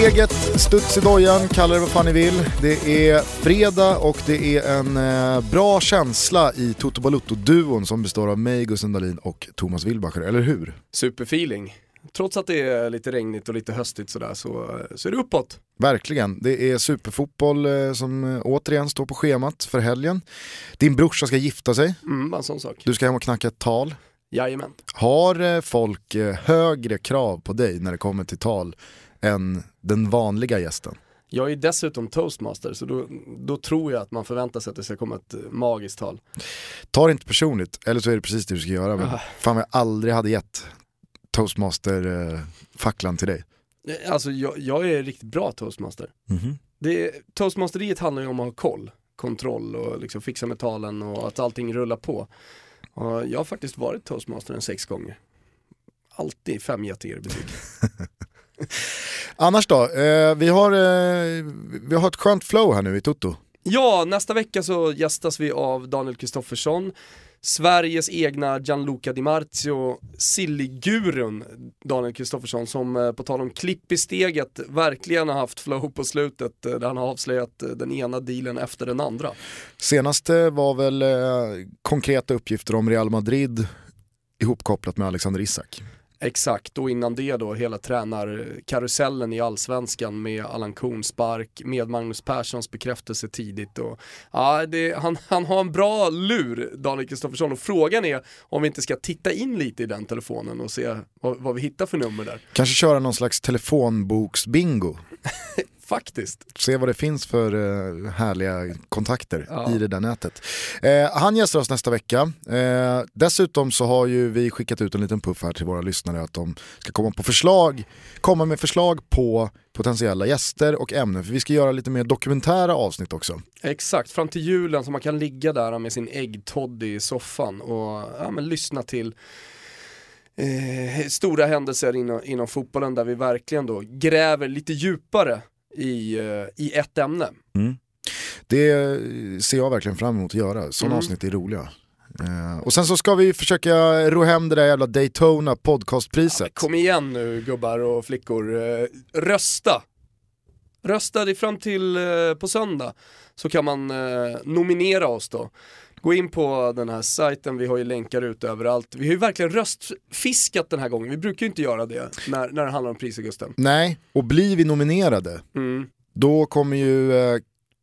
Steget, studs i dojan, kalla det vad fan ni vill. Det är fredag och det är en eh, bra känsla i Toto Balutto-duon som består av mig, Gusten Dahlin och Thomas Wilbacher, eller hur? Superfeeling. Trots att det är lite regnigt och lite höstigt sådär så, så är det uppåt. Verkligen, det är superfotboll eh, som eh, återigen står på schemat för helgen. Din brorsa ska gifta sig, Mm, en sån sak. du ska hem och knacka ett tal. Jajamän. Har folk högre krav på dig när det kommer till tal än den vanliga gästen? Jag är dessutom toastmaster så då, då tror jag att man förväntar sig att det ska komma ett eh, magiskt tal. Ta det inte personligt, eller så är det precis det du ska göra. Men Ah. fan vad jag aldrig hade gett toastmaster-facklan till dig. Eh, Alltså jag, jag är riktigt bra toastmaster. Det, toastmasteriet handlar ju om att ha koll, kontroll och liksom fixa med talen och att allting rullar på. Och jag har faktiskt varit toastmaster en sex gånger. Alltid fem getingar i betyg. Annars då, eh, vi, har, eh, vi har ett skönt flow här nu i Toto. Ja, nästa vecka så gästas vi av Daniel Kristoffersson, Sveriges egna Gianluca Di Marzio, Silly-gurun Daniel Kristoffersson som eh, på tal om klipp i steget verkligen har haft flow på slutet eh, där han har avslöjat eh, den ena dealen efter den andra. Senaste var väl eh, konkreta uppgifter om Real Madrid ihopkopplat med Alexander Isak. Exakt, och innan det då hela tränarkarusellen i allsvenskan med Allan Kuhn spark, med Magnus Perssons bekräftelse tidigt och ja, det, han, han har en bra lur, Daniel Kristoffersson, och frågan är om vi inte ska titta in lite i den telefonen och se vad, vad vi hittar för nummer där. Kanske köra någon slags telefonboksbingo. Faktiskt. Se vad det finns för eh, härliga kontakter Ja. i det där nätet. Eh, han gästar oss nästa vecka. Eh, dessutom så har ju vi skickat ut en liten puff här till våra lyssnare att de ska komma på förslag, komma med förslag på potentiella gäster och ämnen. För vi ska göra lite mer dokumentära avsnitt också. Exakt, fram till julen så man kan ligga där med sin äggtoddy i soffan och ja, men lyssna till eh, stora händelser inom, inom fotbollen där vi verkligen då gräver lite djupare i, eh, i ett ämne. Det ser jag verkligen fram emot att göra, sådana Mm. avsnitt är roliga. Eh, och sen så ska vi försöka ro hem det där jävla Daytona podcastpriset. Kom igen nu gubbar och flickor, eh, rösta! Rösta det fram till eh, på söndag så kan man nominera oss då. Gå in på den här sajten, vi har ju länkar ute överallt. Vi har ju verkligen röstfiskat den här gången, vi brukar ju inte göra det när, när det handlar om pris Gusten. Nej, och blir vi nominerade, Mm. då kommer ju eh,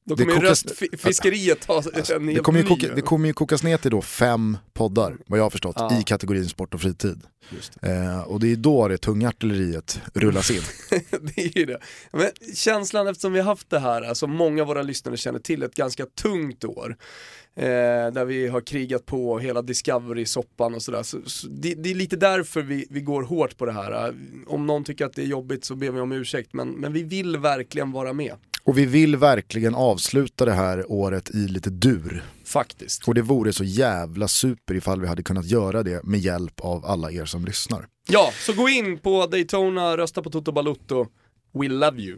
Då Det kommer ju kokas- röstfiskeriet ta en det kommer, koka, det kommer ju kokas ner till då fem poddar, vad jag har förstått, Ja. i kategorin sport och fritid. Eh, och det är då det tunga artilleriet rullas in. det är ju det. Men känslan eftersom vi har haft det här, alltså många av våra lyssnare känner till, ett ganska tungt år. Eh, där vi har krigat på hela Discovery-soppan och sådär. Så, så det, det är lite därför vi, vi går hårt på det här. Om någon tycker att det är jobbigt så ber vi om ursäkt, men, men vi vill verkligen vara med. Och vi vill verkligen avsluta det här året i lite dur. Faktiskt. Och det vore så jävla super ifall vi hade kunnat göra det med hjälp av alla er som lyssnar. Ja, så gå in på Daytona, rösta på Toto Balutto. We love you.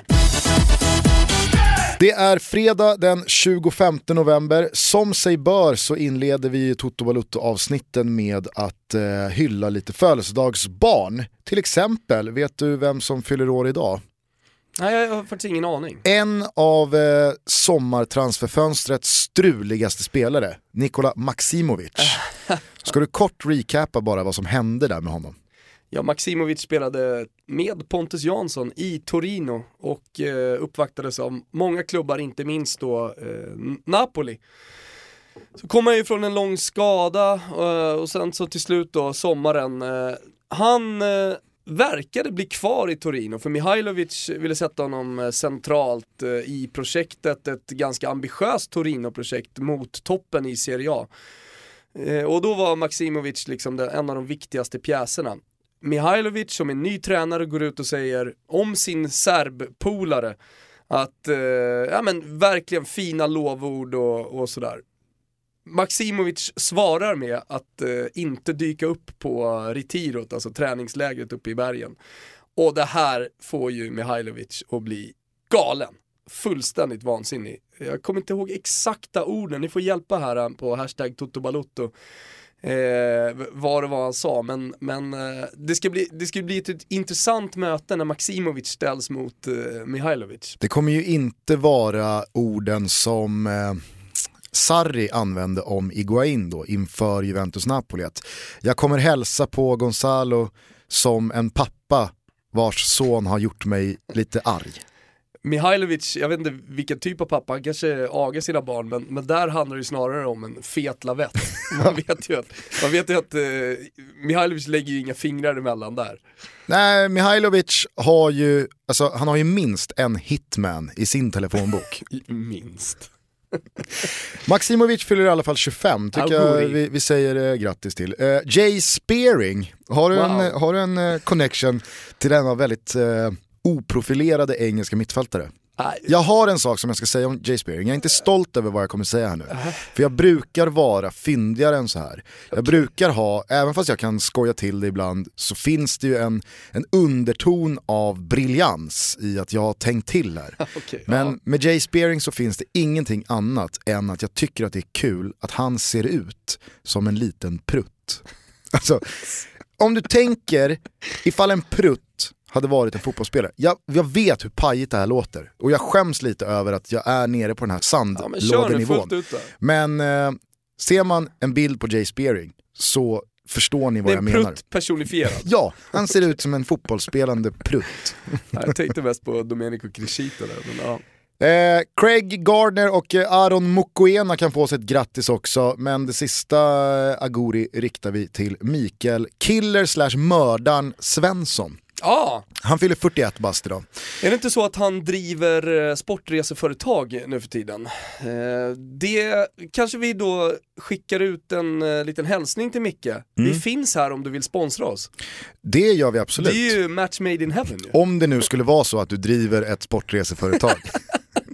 Det är fredag den 25 november. Som sig bör så inleder vi Toto Balutto avsnitten med att eh, hylla lite födelsedagsbarn. Till exempel, vet du vem som fyller år idag? Nej, jag har faktiskt ingen aning. En av eh, sommartransferfönstrets struligaste spelare, Nikola Maximovic. Ska du kort recapa bara vad som hände där med honom? Ja, Maximovic spelade med Pontus Jansson i Torino och eh, uppvaktades av många klubbar, inte minst då eh, Napoli. Så kom han ju från en lång skada eh, och sen så till slut då sommaren, eh, han eh, verkade bli kvar i Torino för Mihailovic ville sätta honom eh, centralt eh, i projektet, ett ganska ambitiöst Torino-projekt mot toppen i Serie A. Eh, och då var Maximovic liksom en av de viktigaste pjäserna. Mihailovic som är ny tränare går ut och säger om sin serbpolare att, eh, ja men verkligen fina lovord och, och sådär. Maximovic svarar med att eh, inte dyka upp på Retirot, alltså träningslägret uppe i bergen. Och det här får ju Mihailovic att bli galen. Fullständigt vansinnig. Jag kommer inte ihåg exakta orden, ni får hjälpa här eh, på hashtag totobalotto, eh, vad det var han sa, men, men eh, det, ska bli, det ska bli ett, ett intressant möte när Maximovic ställs mot eh, Mihailovic. Det kommer ju inte vara orden som eh, Sarri använde om Iguain då inför Juventus-Napoli. Jag kommer hälsa på Gonzalo som en pappa vars son har gjort mig lite arg. Mihailovic, jag vet inte vilken typ av pappa, han kanske agar sina barn, men, men där handlar det ju snarare om en fet lavett. Man vet ju att, man vet ju att eh, Mihailovic lägger ju inga fingrar emellan där. Nej, Mihailovic har ju, alltså, han har ju minst en hitman i sin telefonbok. Minst. Maximovic fyller i alla fall 25, tycker jag vi, vi säger eh, grattis till. Eh, Jay Spearing, har du, Wow. en, har du en eh, connection till denna väldigt eh, oprofilerade engelska mittfältare? Nej, Jag har en sak som jag ska säga om Jay Spearing, jag är inte stolt över vad jag kommer säga här nu. För jag brukar vara fyndigare än så här. Jag brukar ha, även fast jag kan skoja till det ibland, så finns det ju en, en underton av briljans i att jag har tänkt till här. Men med Jay Spearing så finns det ingenting annat än att jag tycker att det är kul att han ser ut som en liten prutt. Alltså, om du tänker ifall en prutt hade varit en fotbollsspelare. Jag, jag vet hur pajigt det här låter och jag skäms lite över att jag är nere på den här ja, men sandlådenivån. ut då. Men eh, ser man en bild på Jay Spearing så förstår ni vad Det är jag en menar. prutt personifierad. Ja, han ser ut som en fotbollsspelande prutt. jag tänkte mest på Domenico Crescito där, men ja. Eh, Craig Gardner och eh, Aron Mokoena kan få sig ett grattis också, men det sista eh, Aguri riktar vi till Mikael Killer slash mördaren Svensson. Ah, Han fyller 41 bast idag. är det inte så att han driver eh, sportreseföretag nu för tiden? Eh, det kanske vi då skickar ut en eh, liten hälsning till Micke. Vi finns här om du vill sponsra oss. Det gör vi absolut. Det är ju match made in heaven ju. Om det nu skulle vara så att du driver ett sportreseföretag.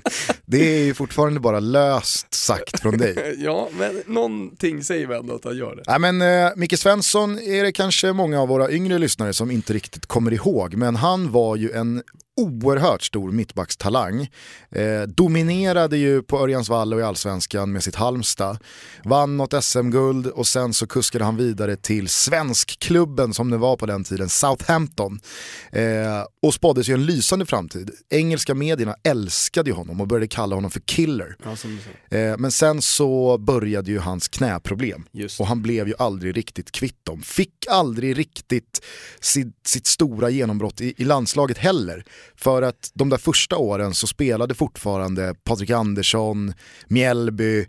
det är ju fortfarande bara löst sagt från dig. Ja, men någonting säger vi ändå att han gör det. Nej men eh, Micke Svensson är det kanske många av våra yngre lyssnare som inte riktigt kommer ihåg, men han var ju en oerhört stor mittbackstalang. Eh, dominerade ju på Örjansvall och i Allsvenskan med sitt Halmstad. Vann något SM-guld och sen så kuskade han vidare till svenskklubben som det var på den tiden, Southampton. Eh, och spåddes ju en lysande framtid. Engelska medierna älskade ju honom och började kalla honom för killer. Ja. Eh, men sen så började ju hans knäproblem Just och han blev ju aldrig riktigt kvitt dem. Fick aldrig riktigt sitt, sitt stora genombrott i, i landslaget heller. För att de där första åren så spelade fortfarande Patrik Andersson, Mjällby,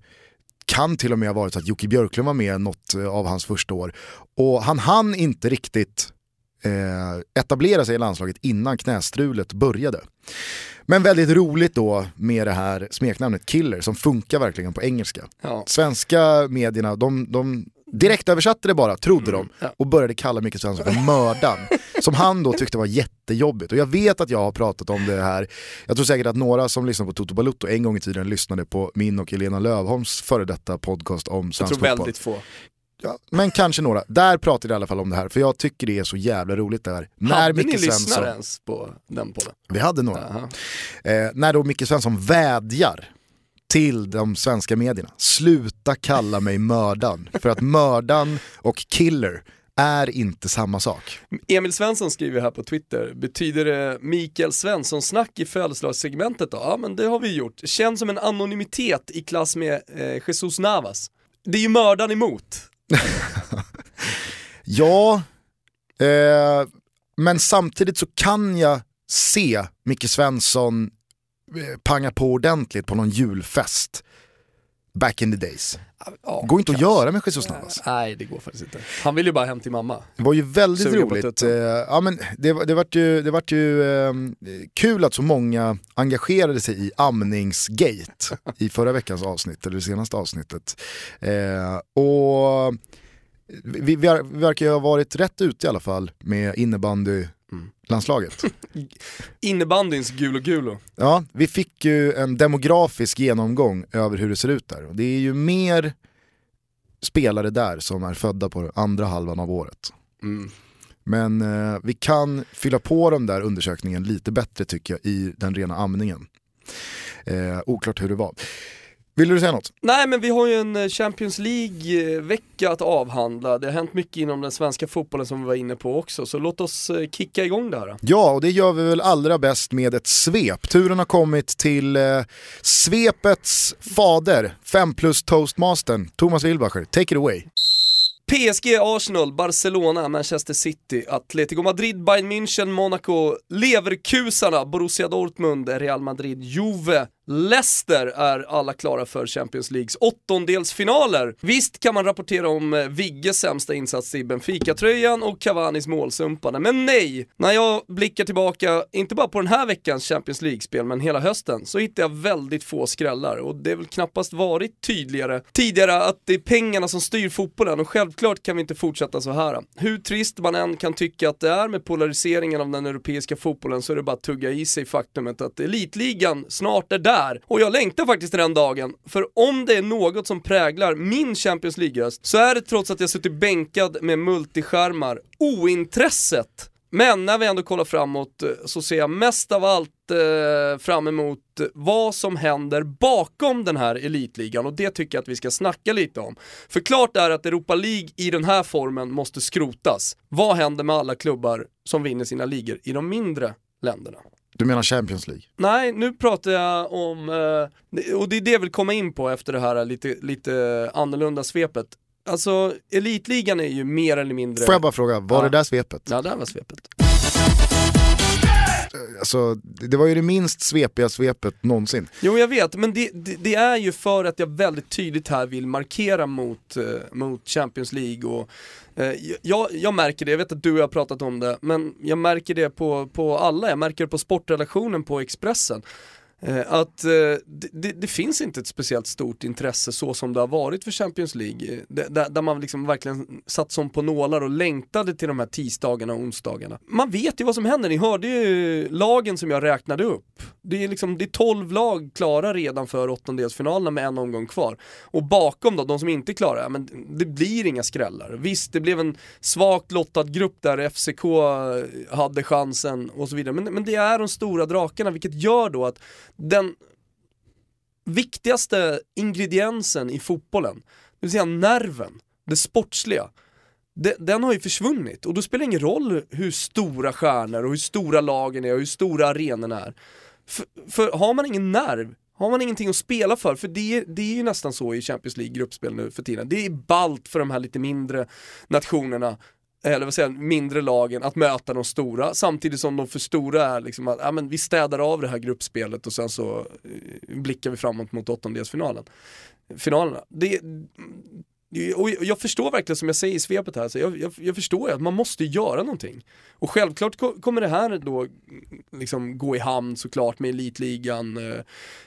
kan till och med ha varit så att Jocke Björklund var med något eh, av hans första år. Och han hann inte riktigt eh, etablera sig i landslaget innan knästrulet började. Men väldigt roligt då med det här smeknamnet Killer som funkar verkligen på engelska. Ja. Svenska medierna, de, de direkt översatte det bara, trodde de, ja. och började kalla Micke Svensson för mördaren. som han då tyckte var jättejobbigt. Och jag vet att jag har pratat om det här, jag tror säkert att några som lyssnar på Toto Balutto en gång i tiden lyssnade på min och Elena Lövholms före detta podcast om Jag svensk tror fotboll. väldigt få. Ja, men kanske några. Där pratade jag i alla fall om det här, för jag tycker det är så jävla roligt det här. När Hade ni Micke lyssnare Svensson, ens på den podden? vi hade några, eh, när då Micke Svensson vädjar till de svenska medierna, sluta kalla mig mördaren. För att mördaren och killer är inte samma sak. Emil Svensson skriver här på Twitter, betyder det Mikael Svensson-snack i födelsedagssegmentet då? Ja men det har vi gjort. Känns som en anonymitet i klass med eh, Jesus Navas. Det är ju mördaren emot. Ja, eh, men samtidigt så kan jag se Micke Svensson panga på ordentligt på någon julfest. Back in the days. Ja, Går inte att kanske. göra med Jesus Navas. Nej det går faktiskt inte. Han vill ju bara hem till mamma. Det var ju väldigt på roligt. Eh, ja, men det, det vart ju, det vart ju eh, kul att så många engagerade sig i amningsgate i förra veckans avsnitt, eller det senaste avsnittet. Eh, och vi, vi, verkar ju ha varit rätt ute i alla fall med innebandylandslaget. Innebandyns gulo gulo. Ja, vi fick ju en demografisk genomgång över hur det ser ut där. Och det är ju mer spelare där som är födda på andra halvan av året. Mm. Men eh, vi kan fylla på den där undersökningen lite bättre tycker jag i den rena amningen. Eh, oklart hur det var. Vill du säga något? Nej men vi har ju en eh, Champions League-vecka att avhandla. Det har hänt mycket inom den svenska fotbollen som vi var inne på också, så låt oss eh, kicka igång det här. Ja, och det gör vi väl allra bäst med ett svep. Turen har kommit till eh, svepets fader, 5 plus toastmastern, Thomas Wilbacher. Take it away. PSG, Arsenal, Barcelona, Manchester City, Atletico Madrid, Bayern München, Monaco, Leverkusarna, Borussia Dortmund, Real Madrid, Juve, Leicester är alla klara för Champions Leagues åttondelsfinaler. Visst kan man rapportera om eh, Vigges sämsta insats i Benfica-tröjan och Cavanis målsumpande, men nej! När jag blickar tillbaka, inte bara på den här veckans Champions League-spel, men hela hösten, så hittar jag väldigt få skrällar och det är väl knappast varit tydligare tidigare att det är pengarna som styr fotbollen och självklart kan vi inte fortsätta så här. Hur trist man än kan tycka att det är med polariseringen av den europeiska fotbollen så är det bara att tugga i sig faktumet att elitligan snart är där där. Och jag längtar faktiskt till den dagen, för om det är något som präglar min Champions League-röst så är det trots att jag suttit bänkad med multiskärmar, ointresset men när vi ändå kollar framåt eh, så ser jag mest av allt eh, fram emot eh, vad som händer bakom den här elitligan och det tycker jag att vi ska snacka lite om. För klart är att Europa League i den här formen måste skrotas. Vad händer med alla klubbar som vinner sina ligor i de mindre länderna? Du menar Champions League? Nej, nu pratar jag om, eh, och det är det jag vill komma in på efter det här lite, lite annorlunda svepet. Alltså, elitligan är ju mer eller mindre... Får jag bara fråga, var ja. det där svepet? Ja, det var svepet. Alltså, det var ju det minst svepiga svepet någonsin. Jo jag vet, men det, det, det, är ju för att jag väldigt tydligt här vill markera mot, eh, mot Champions League och eh, jag, jag märker det, jag vet att du och jag har pratat om det, men jag märker det på, på alla, jag märker det på sportrelationen på Expressen. Eh, att eh, det, det, finns inte ett speciellt stort intresse så som det har varit för Champions League. Eh, där, där man liksom verkligen satt som på nålar och längtade till de här tisdagarna och onsdagarna. Man vet ju vad som händer, ni hörde ju lagen som jag räknade upp. Det är liksom, det är 12 lag klara redan för åttondelsfinalerna med en omgång kvar. Och bakom då, de som inte är klara, men det blir inga skrällar. Visst, det blev en svagt lottad grupp där FCK hade chansen och så vidare. Men, men det är de stora drakarna, vilket gör då att den viktigaste ingrediensen i fotbollen, det vill säga nerven, det sportsliga, den har ju försvunnit och då spelar det ingen roll hur stora stjärnor och hur stora lagen är och hur stora arenorna är. För, för har man ingen nerv, har man ingenting att spela för, för det, det är ju nästan så i Champions League gruppspel nu för tiden. Det är balt för de här lite mindre nationerna eller vad säger mindre lagen att möta de stora samtidigt som de för stora är liksom att ja, men vi städar av det här gruppspelet och sen så eh, blickar vi framåt mot åttondelsfinalen. Finalerna. Det, och jag förstår verkligen som jag säger i svepet här, så jag, jag, jag förstår att man måste göra någonting. Och självklart kommer det här då liksom gå i hamn såklart med elitligan. Eh,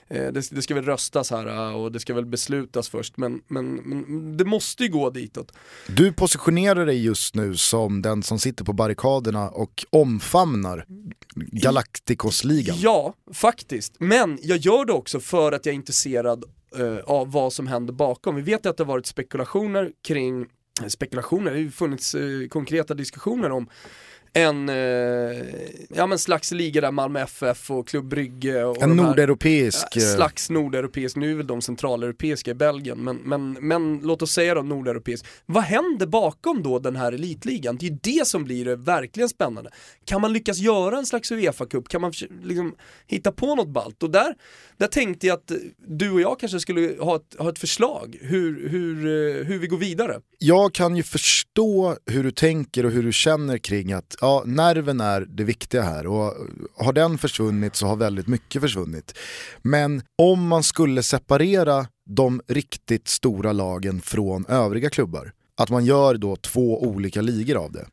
eh, det, det ska väl röstas här eh, och det ska väl beslutas först, men, men, men det måste ju gå ditåt. Du positionerar dig just nu som den som sitter på barrikaderna och omfamnar Galacticos-ligan. Ja, faktiskt. Men jag gör det också för att jag är intresserad uh, av vad som händer bakom. Vi vet att det har varit spekulationer kring, eh, spekulationer, det har ju funnits uh, konkreta diskussioner om en eh, ja, men slags liga där Malmö FF och Klubb Brygge och En nordeuropeisk här, Slags nordeuropeisk, nu är väl de centraleuropeiska i Belgien men, men, men låt oss säga då nordeuropeisk. Vad händer bakom då den här elitligan? Det är ju det som blir det verkligen spännande. Kan man lyckas göra en slags Uefa-cup? Kan man liksom hitta på något balt? Och där, där tänkte jag att du och jag kanske skulle ha ett, ha ett förslag hur, hur, eh, hur vi går vidare. Jag kan ju förstå hur du tänker och hur du känner kring att ja, nerven är det viktiga här och har den försvunnit så har väldigt mycket försvunnit. Men om man skulle separera de riktigt stora lagen från övriga klubbar, att man gör då två olika ligor av det.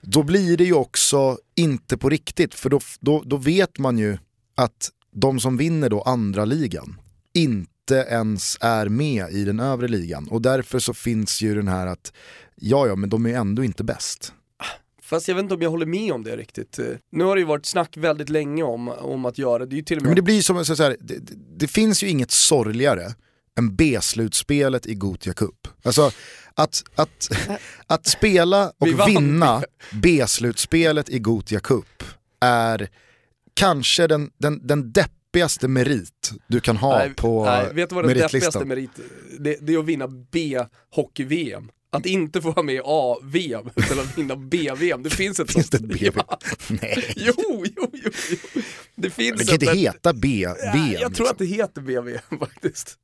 Då blir det ju också inte på riktigt, för då, då, då vet man ju att de som vinner då andra ligan inte ens är med i den övre ligan. Och därför så finns ju den här att, ja ja men de är ändå inte bäst. Fast jag vet inte om jag håller med om det riktigt. Nu har det ju varit snack väldigt länge om, om att göra det. är till och med... Men det blir som, så här, det, det finns ju inget sorgligare än B-slutspelet i Gotia Cup. Alltså att, att, att spela och vinna B-slutspelet i Gotia Cup är kanske den, den, den depp deppigaste merit du kan ha nej, på nej, vet du vad den deppigaste meritlistan? merit det, det är att vinna B-hockey-VM. Att inte få vara med i A-VM, utan att vinna B-VM. Det finns ett Finns det sånt. ett BV? Ja. Nej. Jo, jo, jo, jo. Det finns Det kan inte ett- heta B-VM. Ja, jag tror liksom. att det heter BVM faktiskt.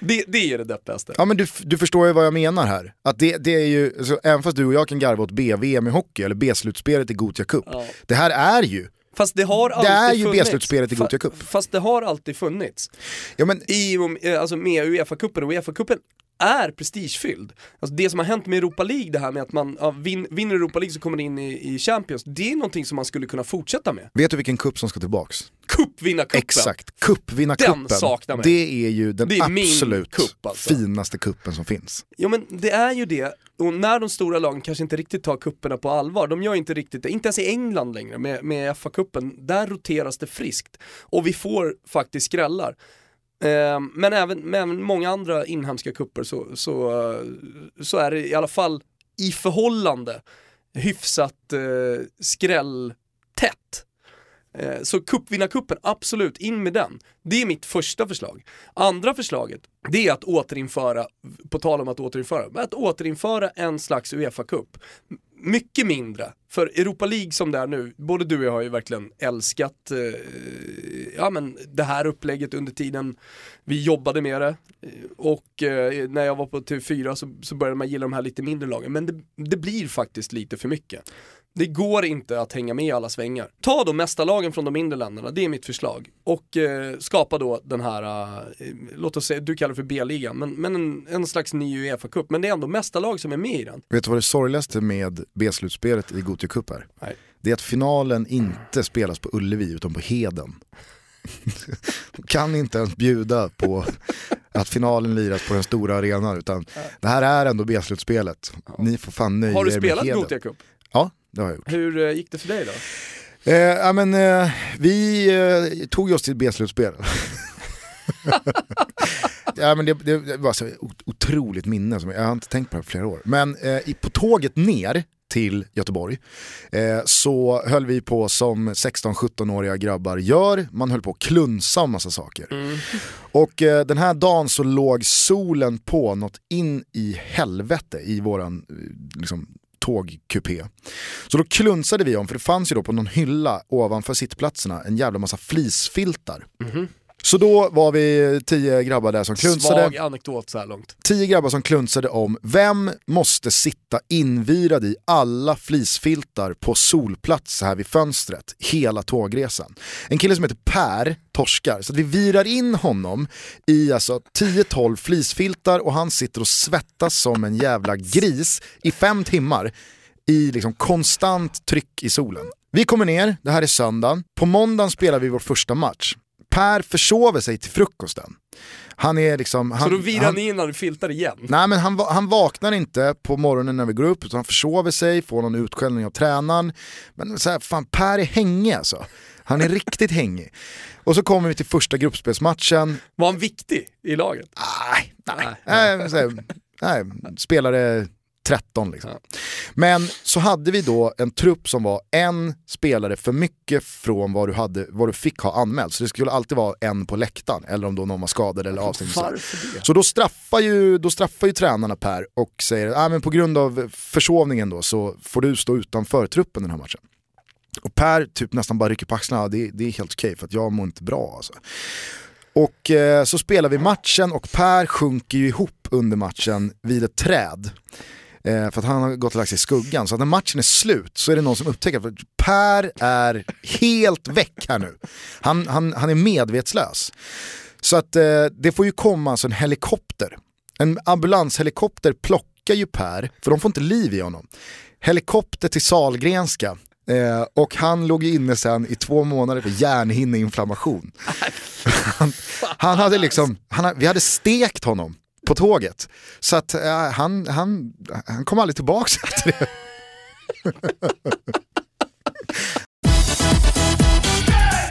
Det, det är det deppigaste. Ja men du, du förstår ju vad jag menar här. Att det, det är ju, alltså, även fast du och jag kan garva åt B-VM i hockey, eller B-slutspelet i Gothia Cup. Ja. Det här är ju, Fast det har alltid är ju funnits. B-slutspelet i Gothia Cup. Fast det har alltid funnits. ja men I, och- eh, alltså med Uefa-cupen, och Uefa-cupen är prestigefylld. Alltså det som har hänt med Europa League, det här med att man ja, vin, vinner Europa League så kommer man in i, i Champions, det är någonting som man skulle kunna fortsätta med. vet du vilken cup som ska tillbaks? Cupvinnarcupen! Exakt, cupvinnarcupen. Den saknar mig. Det är ju den är absolut cup, alltså. finaste kuppen som finns. Ja men det är ju det, och när de stora lagen kanske inte riktigt tar kupperna på allvar, de gör inte riktigt det, inte ens i England längre med, med FA-cupen, där roteras det friskt. Och vi får faktiskt skrällar. Ehm, men även men även många andra inhemska kupper så, så, så är det i alla fall i förhållande hyfsat eh, skrälltätt. Eh, så cupvinnarcupen, absolut, in med den. Det är mitt första förslag. Andra förslaget, det är att återinföra, på tal om att återinföra, att återinföra en slags Uefa-cup. Mycket mindre, för Europa League som det är nu, både du och jag har ju verkligen älskat eh, ja, men det här upplägget under tiden vi jobbade med det. Och eh, när jag var på TV4 så, så började man gilla de här lite mindre lagen, men det, det blir faktiskt lite för mycket. Det går inte att hänga med i alla svängar. Ta då mästarlagen från de mindre länderna, det är mitt förslag. Och eh, skapa då den här, eh, låt oss säga, du kallar det för B-ligan, men, men en, en slags ny Uefa-cup. Men det är ändå mästarlag som är med i den. Vet du vad det sorgligaste med B-slutspelet i Gothia Cup är? Nej. Det är att finalen inte spelas på Ullevi utan på Heden. De kan inte ens bjuda på att finalen liras på den stora arenan utan det här är ändå B-slutspelet. Ni får fan nöja Har du er med spelat Heden. Gothia Cup? Ja, det har jag gjort. Hur eh, gick det för dig då? Eh, ja, men, eh, vi eh, tog oss till B-slutspel. ja, men det, det, det var så ot- otroligt minne, som jag, jag har inte tänkt på det på flera år. Men eh, på tåget ner till Göteborg eh, så höll vi på som 16-17-åriga grabbar gör, man höll på att klunsa om massa saker. Och eh, den här dagen så låg solen på något in i helvete i våran eh, liksom, tågkupé. Så då klunsade vi om, för det fanns ju då på någon hylla ovanför sittplatserna en jävla massa flisfiltar. Mhm. Så då var vi tio grabbar där som klunsade, Svag anekdot så här långt. tio grabbar som klunsade om vem måste sitta invirad i alla flisfiltar på solplats här vid fönstret hela tågresan. En kille som heter Per torskar, så vi virar in honom i alltså 10-12 flisfiltar och han sitter och svettas som en jävla gris i fem timmar i liksom konstant tryck i solen. Vi kommer ner, det här är söndagen, på måndagen spelar vi vår första match. Per försover sig till frukosten. Han är liksom... Han, Så då virar han, ni in när du filtar igen? Nej men han, han vaknar inte på morgonen när vi går upp, utan han försover sig, får någon utskällning av tränaren. Men så här, fan Per är hängig alltså. Han är riktigt hängig. Och så kommer vi till första gruppspelsmatchen, Var han viktig i laget? nej, nej, Nej. nej, nej spelare 13 liksom. Men så hade vi då en trupp som var en spelare för mycket från vad du, hade, vad du fick ha anmält. Så det skulle alltid vara en på läktaren, eller om då någon var skadad eller avstängd. Så då straffar ju, då straffar ju tränarna Per och säger att men på grund av försovningen då så får du stå utanför truppen den här matchen. Och Per typ nästan bara rycker på axlarna, "Ja, det, det är helt okej för att jag mår inte bra alltså. Och eh, så spelar vi matchen och Per sjunker ju ihop under matchen vid ett träd. Eh, för att han har gått och lagt sig i skuggan. Så när matchen är slut så är det någon som upptäcker att Per är helt väck här nu. Han, han, han är medvetslös. Så att eh, det får ju komma alltså en helikopter. En ambulanshelikopter plockar ju Per, för de får inte liv i honom. Helikopter till Salgrenska. Eh, och han låg inne sen i två månader för hjärnhinneinflammation. han, han hade liksom, han, ha- vi hade stekt honom på tåget. Så att eh, han, han, han kom aldrig tillbaka efter det.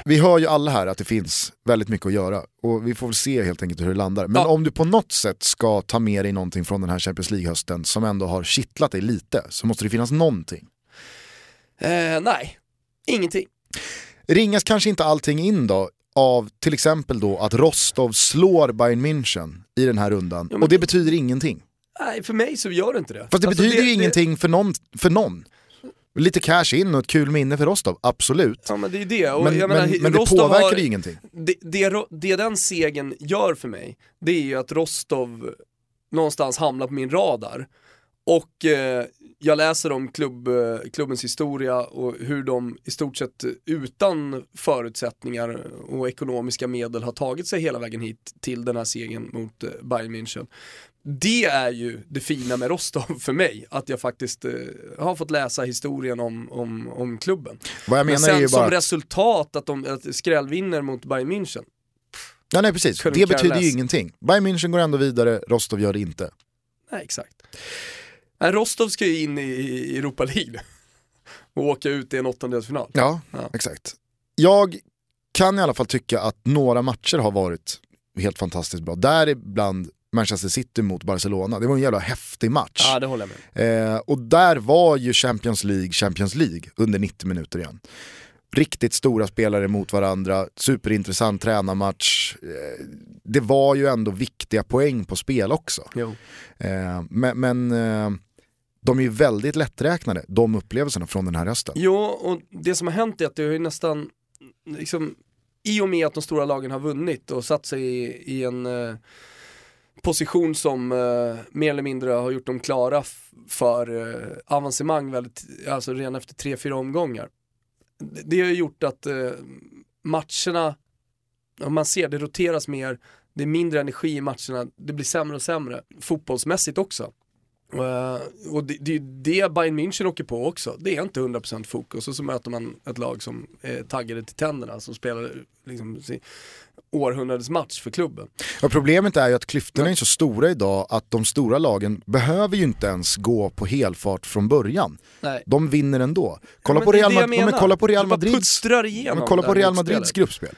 Vi hör ju alla här att det finns väldigt mycket att göra och vi får väl se helt enkelt hur det landar. Men Ja. om du på något sätt ska ta med dig någonting från den här Champions League-hösten som ändå har kittlat dig lite så måste det finnas någonting. Eh, nej, ingenting. Ringas kanske inte allting in då av till exempel då att Rostov slår Bayern München i den här rundan. Ja, men- Och det betyder ingenting. Nej, för mig så gör det inte det. Fast det Alltså, betyder ju ingenting för någon, för någon. Lite cash in och ett kul minne för Rostov, absolut. Ja men det är det. Och Men, jag men, menar, men det påverkar har, ju ingenting. det, det, det den segern gör för mig, det är ju att Rostov någonstans hamnar på min radar. Och eh, jag läser om klubb, eh, klubbens historia och hur de i stort sett utan förutsättningar och ekonomiska medel har tagit sig hela vägen hit till den här segern mot eh, Bayern München. Det är ju det fina med Rostov för mig, att jag faktiskt eh, har fått läsa historien om, om, om klubben. Vad jag Men menar är sen ju som bara... att- resultat att de att skrällvinner mot Bayern München, Ja, nej, precis. Det betyder ju ingenting. Bayern München går ändå vidare, Rostov gör det inte. nej exakt. Rostov ska ju in i, Europa League och åka ut i en åttondelsfinal. Ja, Ja. exakt. Jag kan i alla fall tycka att några matcher har varit helt fantastiskt bra. Däribland Manchester City mot Barcelona. Det var en jävla häftig match. Ja, det håller jag med. Eh, och där var ju Champions League Champions League under 90 minuter igen. Riktigt stora spelare mot varandra, superintressant tränarmatch. Eh, det var ju ändå viktiga poäng på spel också. Jo. Eh, men men eh, de är ju väldigt lätträknade, de upplevelserna från den här hösten. Jo, och det som har hänt är att det har ju nästan, liksom, i och med att de stora lagen har vunnit och satt sig i, i en eh, position som eh, mer eller mindre har gjort dem klara för eh, avancemang väldigt, alltså redan efter tre, fyra omgångar. Det, det har ju gjort att eh, matcherna, om man ser det roteras mer, det är mindre energi i matcherna, det blir sämre och sämre, fotbollsmässigt också. Eh, och det, det det Bayern München åker på också. Det är inte 100% fokus och så möter man ett lag som är taggade till tänderna som spelar liksom, århundradets match för klubben. Och problemet är ju att klyftorna är så stora idag att de stora lagen behöver ju inte ens gå på helfart från början. Nej. De vinner ändå. Kolla, men på Real, det jag Mad- ja, men menar. kolla på Real Madrids, ja, kolla på Real. Madrids gruppspel.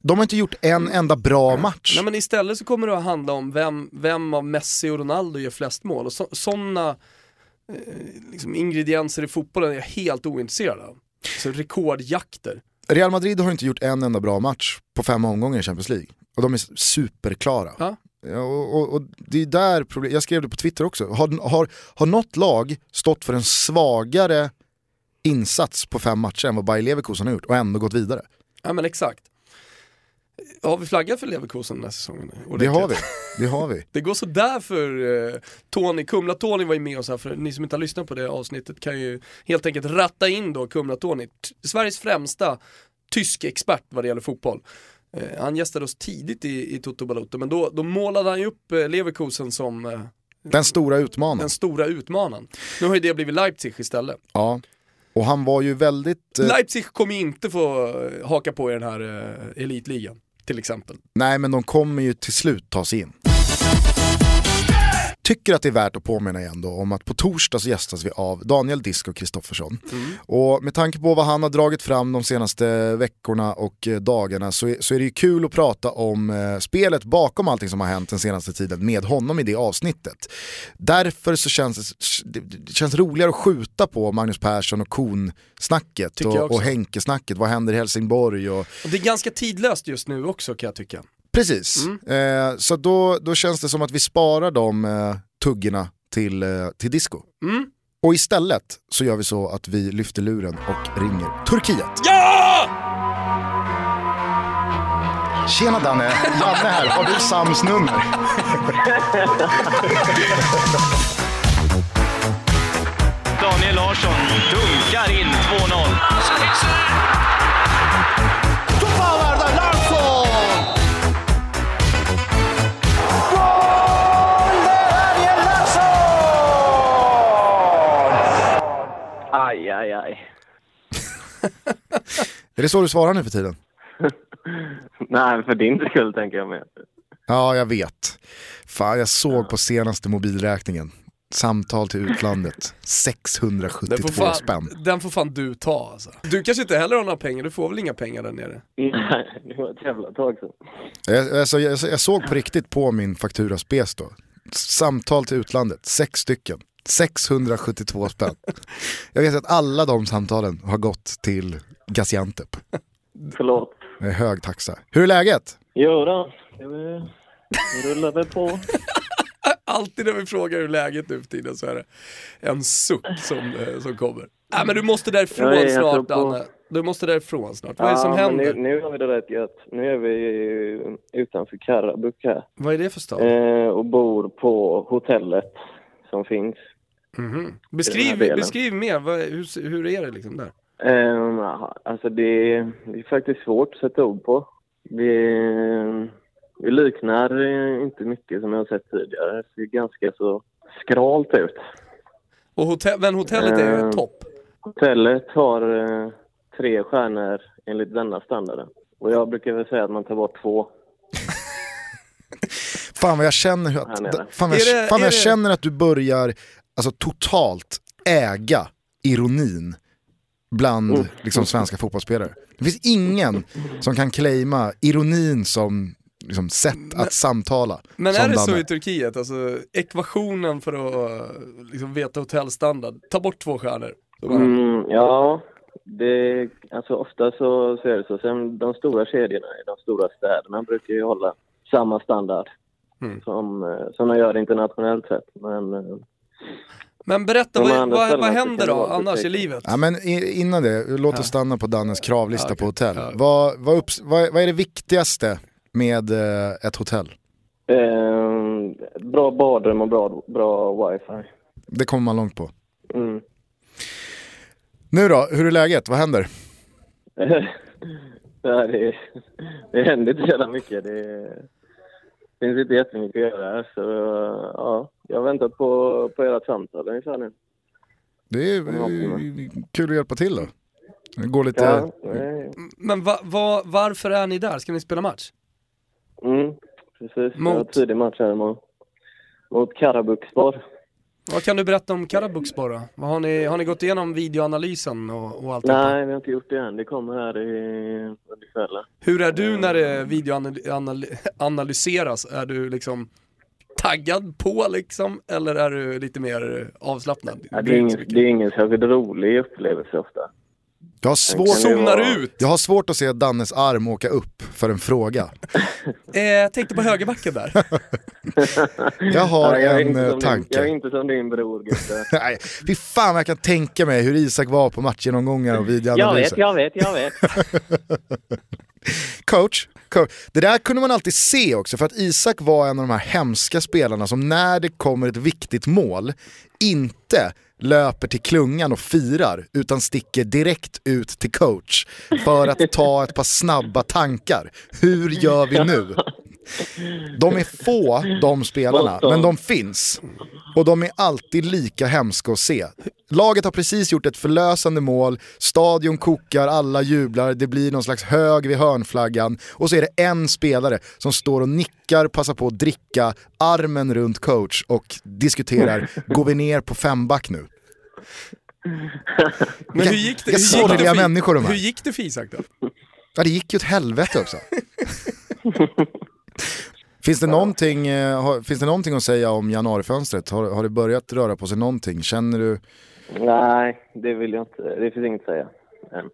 De har inte gjort en enda bra match. Nej men istället så kommer det att handla om vem, vem av Messi och Ronaldo gör flest mål och så, sådana eh, liksom ingredienser i fotbollen är jag helt ointresserad av. Så rekordjakter. Real Madrid har inte gjort en enda bra match på fem omgångar i Champions League. Och de är superklara. Ja. Och, och, och det är där problem, jag skrev det på Twitter också. Har, har, har något lag stått för en svagare insats på fem matcher än vad Bayer Leverkusen har gjort och ändå gått vidare? Ja men exakt. Har vi flaggat för Leverkusen den här säsongen? Det har vi. Det har vi. Det går sådär för uh, Tony, Kumla-Tony var ju med oss här, för ni som inte har lyssnat på det avsnittet kan ju helt enkelt ratta in då Kumla-Tony, Sveriges främsta tysk expert vad det gäller fotboll. Eh, han gästade oss tidigt i, i Toto Balotto, men då, då målade han ju upp uh, Leverkusen som eh, Den stora utmanaren. den stora utmanaren. Nu har ju det blivit Leipzig istället. Ja. Och han var ju väldigt... eh, Leipzig kommer inte få eh, haka på i den här elitligan, till exempel. Nej men de kommer ju till slut ta sig in. Tycker att det är värt att påminna igen då om att på torsdag så gästas vi av Daniel Disco Kristoffersson. Och med tanke på vad han har dragit fram de senaste veckorna och eh, dagarna så är, så är det ju kul att prata om eh, spelet bakom allting som har hänt den senaste tiden med honom i det avsnittet. Därför så känns det, det, känns roligare att skjuta på Magnus Persson och Kon-snacket och, och Henke-snacket. Vad händer i Helsingborg? Och, Och det är ganska tidlöst just nu också kan jag tycka. Precis, eh, så då, då känns det som att vi sparar de eh, tuggorna till, eh, till disco. Mm. Och istället så gör vi så att vi lyfter luren och ringer Turkiet. Ja! Tjena Danne, Janne här, har du Sams nummer? Daniel Larsson dunkar in 2-0. Aj, aj, aj. Är det så du svarar nu för tiden? Nej, för din skull tänker jag med. Ja, jag vet. Fan, jag såg på senaste mobilräkningen. Samtal till utlandet. Den 672 får, fan, spänn. den får fan du ta alltså. Du kanske inte heller har några pengar, du får väl inga pengar där nere? Nej, det var ett jävla tag sedan. Jag, alltså, jag, jag såg på riktigt på min faktura spes då. Samtal till utlandet, sex stycken. 672 spänn. Jag vet att alla de samtalen har gått till Gaziantep. Förlåt. Är hög taxa. Hur är läget? Jo då, det rullar väl på. Alltid när vi frågar hur läget nu för tiden så är det en suck som, eh, som kommer. Nej men du måste därifrån Ja, jag snart Danne. Du måste därifrån snart. Vad är det som Ja, händer? Nu, nu har vi det rätt gött. Nu är vi utanför Karabuk här Vad är det för stad? eh, och bor på hotellet som finns. Mhm. här Beskriv, beskriv mer, Vad, hur, hur är det liksom där? Eh, alltså det, är- det är faktiskt svårt att sätta ord på. Det, det liknar eh, inte mycket som jag har sett tidigare. Det ser ganska så skralt ut. Och hotell, men hotellet är ju Eh. topp. Hotellet har eh, tre stjärnor enligt denna standarden. Och jag brukar väl säga att man tar bort två. Fan vad jag känner att, fan jag, fan jag känner att du börjar alltså, totalt äga ironin bland Mm. liksom, svenska fotbollsspelare. Det finns ingen som kan claima ironin som liksom, sätt att samtala. Men är det så i Turkiet, alltså ekvationen för att liksom, veta hotellstandard, ta bort två stjärnor. Så bara, Mm, ja, det, alltså ofta så ser det så. Sen de stora kedjorna i de stora städerna brukar ju hålla samma standard Mm. som, eh, som de gör internationellt sett. Men eh, Men berätta, vad, vad, vad händer då annars i livet? Ja, men innan det, låt oss stanna på Dannes kravlista Ja, okej. på hotell. Ja. Vad, vad, upps, vad, vad är det viktigaste med eh, ett hotell? eh, bra badrum och bra, bra wifi. Det kommer man långt på. Mm. Nu då, hur är läget? Vad händer? Det, det händer inte så jävla mycket. Det finns inte jättemycket att göra här. Så ja, jag har väntat på, på ert samtal ungefär nu. Det är kul att hjälpa till då. Det går lite... Ja, nej. Men va, va, varför är ni där? Ska ni spela match? Mm, precis. Jag har Mot? tidig match här mot, mot Karabukspor. Vad kan du berätta om Karabukspor då? Vad Har ni, har ni gått igenom videoanalysen och, och allt? Nej, vi har inte gjort det än. Det kommer här i, under kvällen. Hur är du när det videoanalyseras? Är du liksom taggad på liksom? Eller är du lite mer avslappnad? Ja, det, är ingen, det är ingen särskilt rolig upplevelse ofta. Jag har, svårt, vara- ut! jag har svårt att se Dannes arm åka upp för en fråga. Eh, jag tänkte på högerbacken där. Jag har Nej, jag en eh, som Din, jag är tanke. inte som din bror, Gustav. Nej, fy fan jag kan tänka mig hur Isak var på matchgenomgångar och jag vet, videoanalyser. jag vet, jag vet. Coach, coach, det där kunde man alltid se också för att Isak var en av de här hemska spelarna som när det kommer ett viktigt mål inte löper till klungan och firar utan sticker direkt ut till coach för att ta ett par snabba tankar. Hur gör vi nu? De är få de spelarna, men de finns. Och de är alltid lika hemska att se. Laget har precis gjort ett förlösande mål, stadion kokar, alla jublar, det blir någon slags hög vid hörnflaggan och så är det en spelare som står och nickar, passar på att dricka, armen runt coach och diskuterar, går vi ner på femback nu? Men hur gick det, hur gick det, för, människor de är. hur gick det för Isak då? Ja det gick ju åt helvete också. Finns det, någonting, eh, har, finns det någonting att säga om januarifönstret? Har, har det börjat röra på sig någonting? Känner du? Nej, det vill jag inte. Det finns inget att säga. än.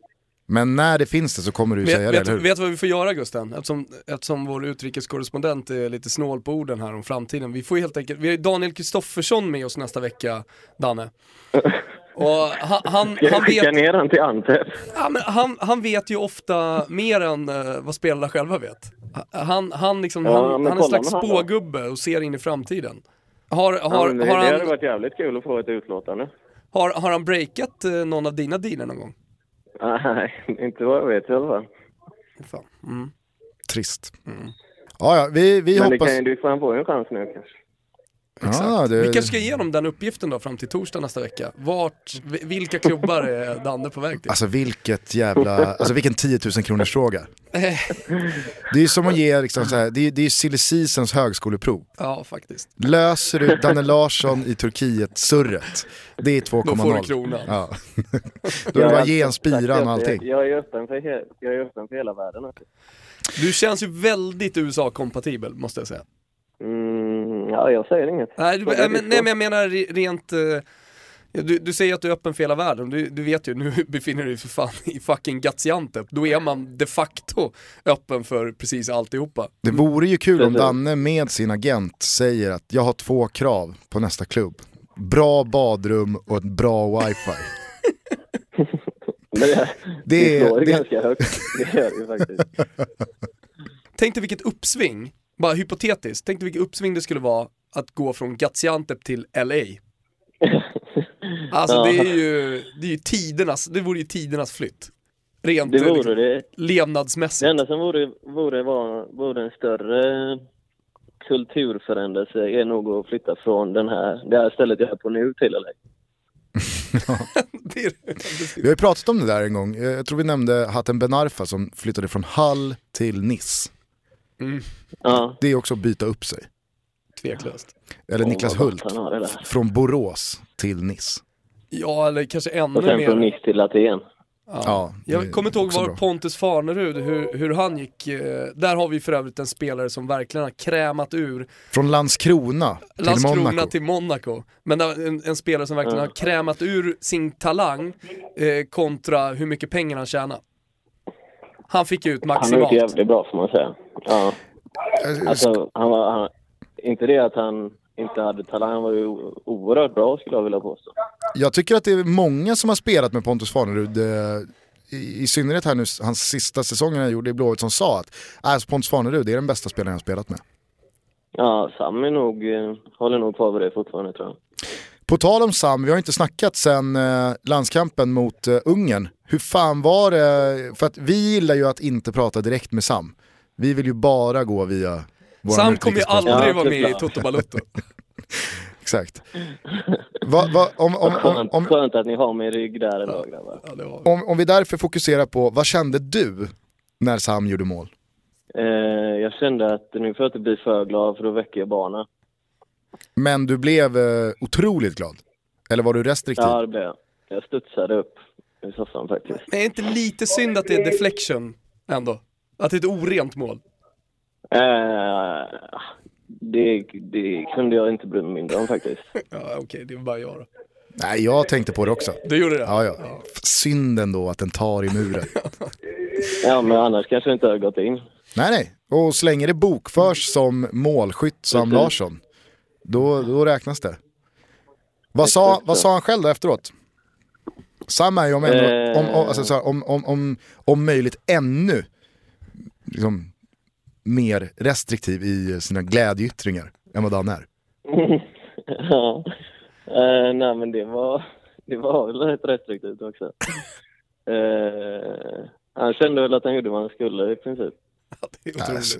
Men när det finns det så kommer du säga Vet, det, vet, eller hur? vet vad vi får göra Gusten? Eftersom, eftersom vår utrikeskorrespondent är lite snål på orden här om framtiden. Vi får helt enkelt, vi har Daniel Kristoffersson med oss nästa vecka, Danne. Och han, han, han, vet, ner han till Antep? ja, men han, han vet ju ofta mer än eh, vad spelarna själva vet. Han, han, liksom, Ja, han, men han är en slags han spågubbe och ser in i framtiden. Har, har, Ja, men det, har, det hade han, varit jävligt kul att få ett utlåtande. har, har han breakat eh, någon av dina dealer någon gång? Nej, inte vad jag vet i alla fall. Fan. Mm. Trist. Ja, ja, vi, vi Men det hoppas... kan ju, du får få en chans nu kanske. Ja, det... Vi kanske ska ge dem den uppgiften då fram till torsdag nästa vecka. Vart, vi- vilka klubbar är Danne på väg till? Alltså vilket jävla, alltså vilken 10 000 kronors fråga. Det är ju som att ge, liksom så här, det är, det är silly seasons högskoleprov. Ja, faktiskt. Löser du Danne Larsson i Turkiet-surret, det är Då får du 2,0. kronan. Ja. Då är det bara ge en spiran och allting. jag, är öppen för he, jag är öppen för hela världen. Du känns ju väldigt USA-kompatibel måste jag säga. Mm, ja, jag säger inget. Nej, du, äh, men, nej men jag menar re- rent, eh, Du, du säger att du är öppen för hela världen, du, du vet ju, nu befinner du dig för fan i fucking Gaziantep. Då är man de facto öppen för precis alltihopa. Det vore ju kul om. Danne med sin agent säger att jag har två krav på nästa klubb. Bra badrum och ett bra wifi. Det, Det är- det slår ju det- ganska högt. Det gör det ju faktiskt. Tänk dig vilket uppsving, bara hypotetiskt, tänk dig vilket uppsving det skulle vara att gå från Gaziantep till LA. Alltså Ja. det är ju, det är ju tidernas, det vore ju tidernas flytt. Rent Det liksom, vore det. levnadsmässigt. Det enda som vore, vore, var, vore en större kulturförändelse är nog att flytta från den här, det här stället jag är på nu till LA. Det är, Vi har ju pratat om det där en gång, Eh, jag tror vi nämnde Hatem Ben Arfa som flyttade från Hall till Nice. Mm, Ja. Det är också att byta upp sig. tveklöst. Eller Niklas Hult, från Borås till Nice. Ja, eller kanske ännu Och sen från mer. Nice till Aten. Ja. Ja, Jag kommer inte ihåg var bra. Pontus Farnerud, hur, hur han gick. eh, Där har vi för övrigt en spelare som verkligen har krämat ur Från Landskrona till Landskrona Monaco. till Monaco. Men en, en spelare som verkligen Ja. har krämat ur sin talang eh, kontra hur mycket pengar han tjänar. Han fick ut Han har gjort maximalt. det jävligt bra får man säga. Ja. Eh, Alltså, han var, han, inte det att han inte hade talang, han var ju oerhört bra skulle jag vilja påstå. Jag tycker att det är många som har spelat med Pontus Farnerud, eh, i, i synnerhet här nu, hans sista säsongen han gjorde i Blåvitt som sa att alltså, Pontus Farnerud är den bästa spelaren jag har spelat med. Ja, Sam är nog, eh, håller nog kvar vid det fortfarande tror jag. På tal om Sam, vi har inte snackat sen eh, landskampen mot Ungern. Hur fan var det? För att vi gillar ju att inte prata direkt med Sam. Vi vill ju bara gå via våran Sam kommer ju aldrig vara med i. Toto Balutto. Exakt. Va, va, om, om, om, om, skönt att ni har min rygg där ändå grabbar. Om, om vi därför fokuserar på, vad kände du när Sam gjorde mål? Eh, jag kände att nu får jag inte bli för glad för då väcker jag barnen. Men du blev eh, otroligt glad. Eller var du restriktiv? Ja, det blev jag. Jag studsade upp i soffan faktiskt. Men är det inte lite synd att det är deflection ändå? Att det är ett orent mål? Eh, det, det kunde jag inte bry mig mindre om faktiskt. Ja, okej, det är bara jag då. Nej, jag tänkte på det också. Du gjorde det? Ja, ja. Synd ändå att den tar i muren. Ja, men annars kanske det inte hade gått in. nej, nej. Och så länge det bokförs som målskytt Sam. Larsson, då, då räknas det. Vad sa, vad sa han själv då efteråt? Sam är ju om, ändå, Eh. om, om, alltså, så här, om, om, om, om möjligt ännu liksom, mer restriktiv i sina glädjeyttringar än vad Dan är. ja. Eh, nej, men det var, det var väl rätt restriktivt också. Eh, han kände väl att han gjorde vad han skulle i princip. Det är Nej, otroligt. alltså,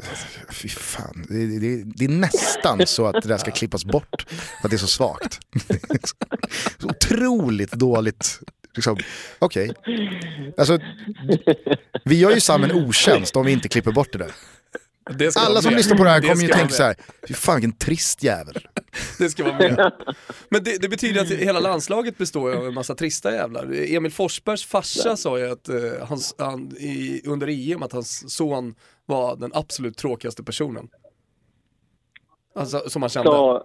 fy fan, det, det, det, det är nästan så att det där ska klippas bort för att det är så svagt. så otroligt dåligt. Liksom. Okej. Alltså, vi gör ju Sam en otjänst om vi inte klipper bort det där. Det ska Alla som med. lyssnar på det här Det kommer ju ska tänka så här, fy fan vilken trist jävel. Det ska vara med. Men det, det betyder att hela landslaget består ju av en massa trista jävlar. Emil Forsbergs farsa sa ju att, eh, hans, han, i, under EM att hans son var den absolut tråkigaste personen. Alltså som han kände. Sa,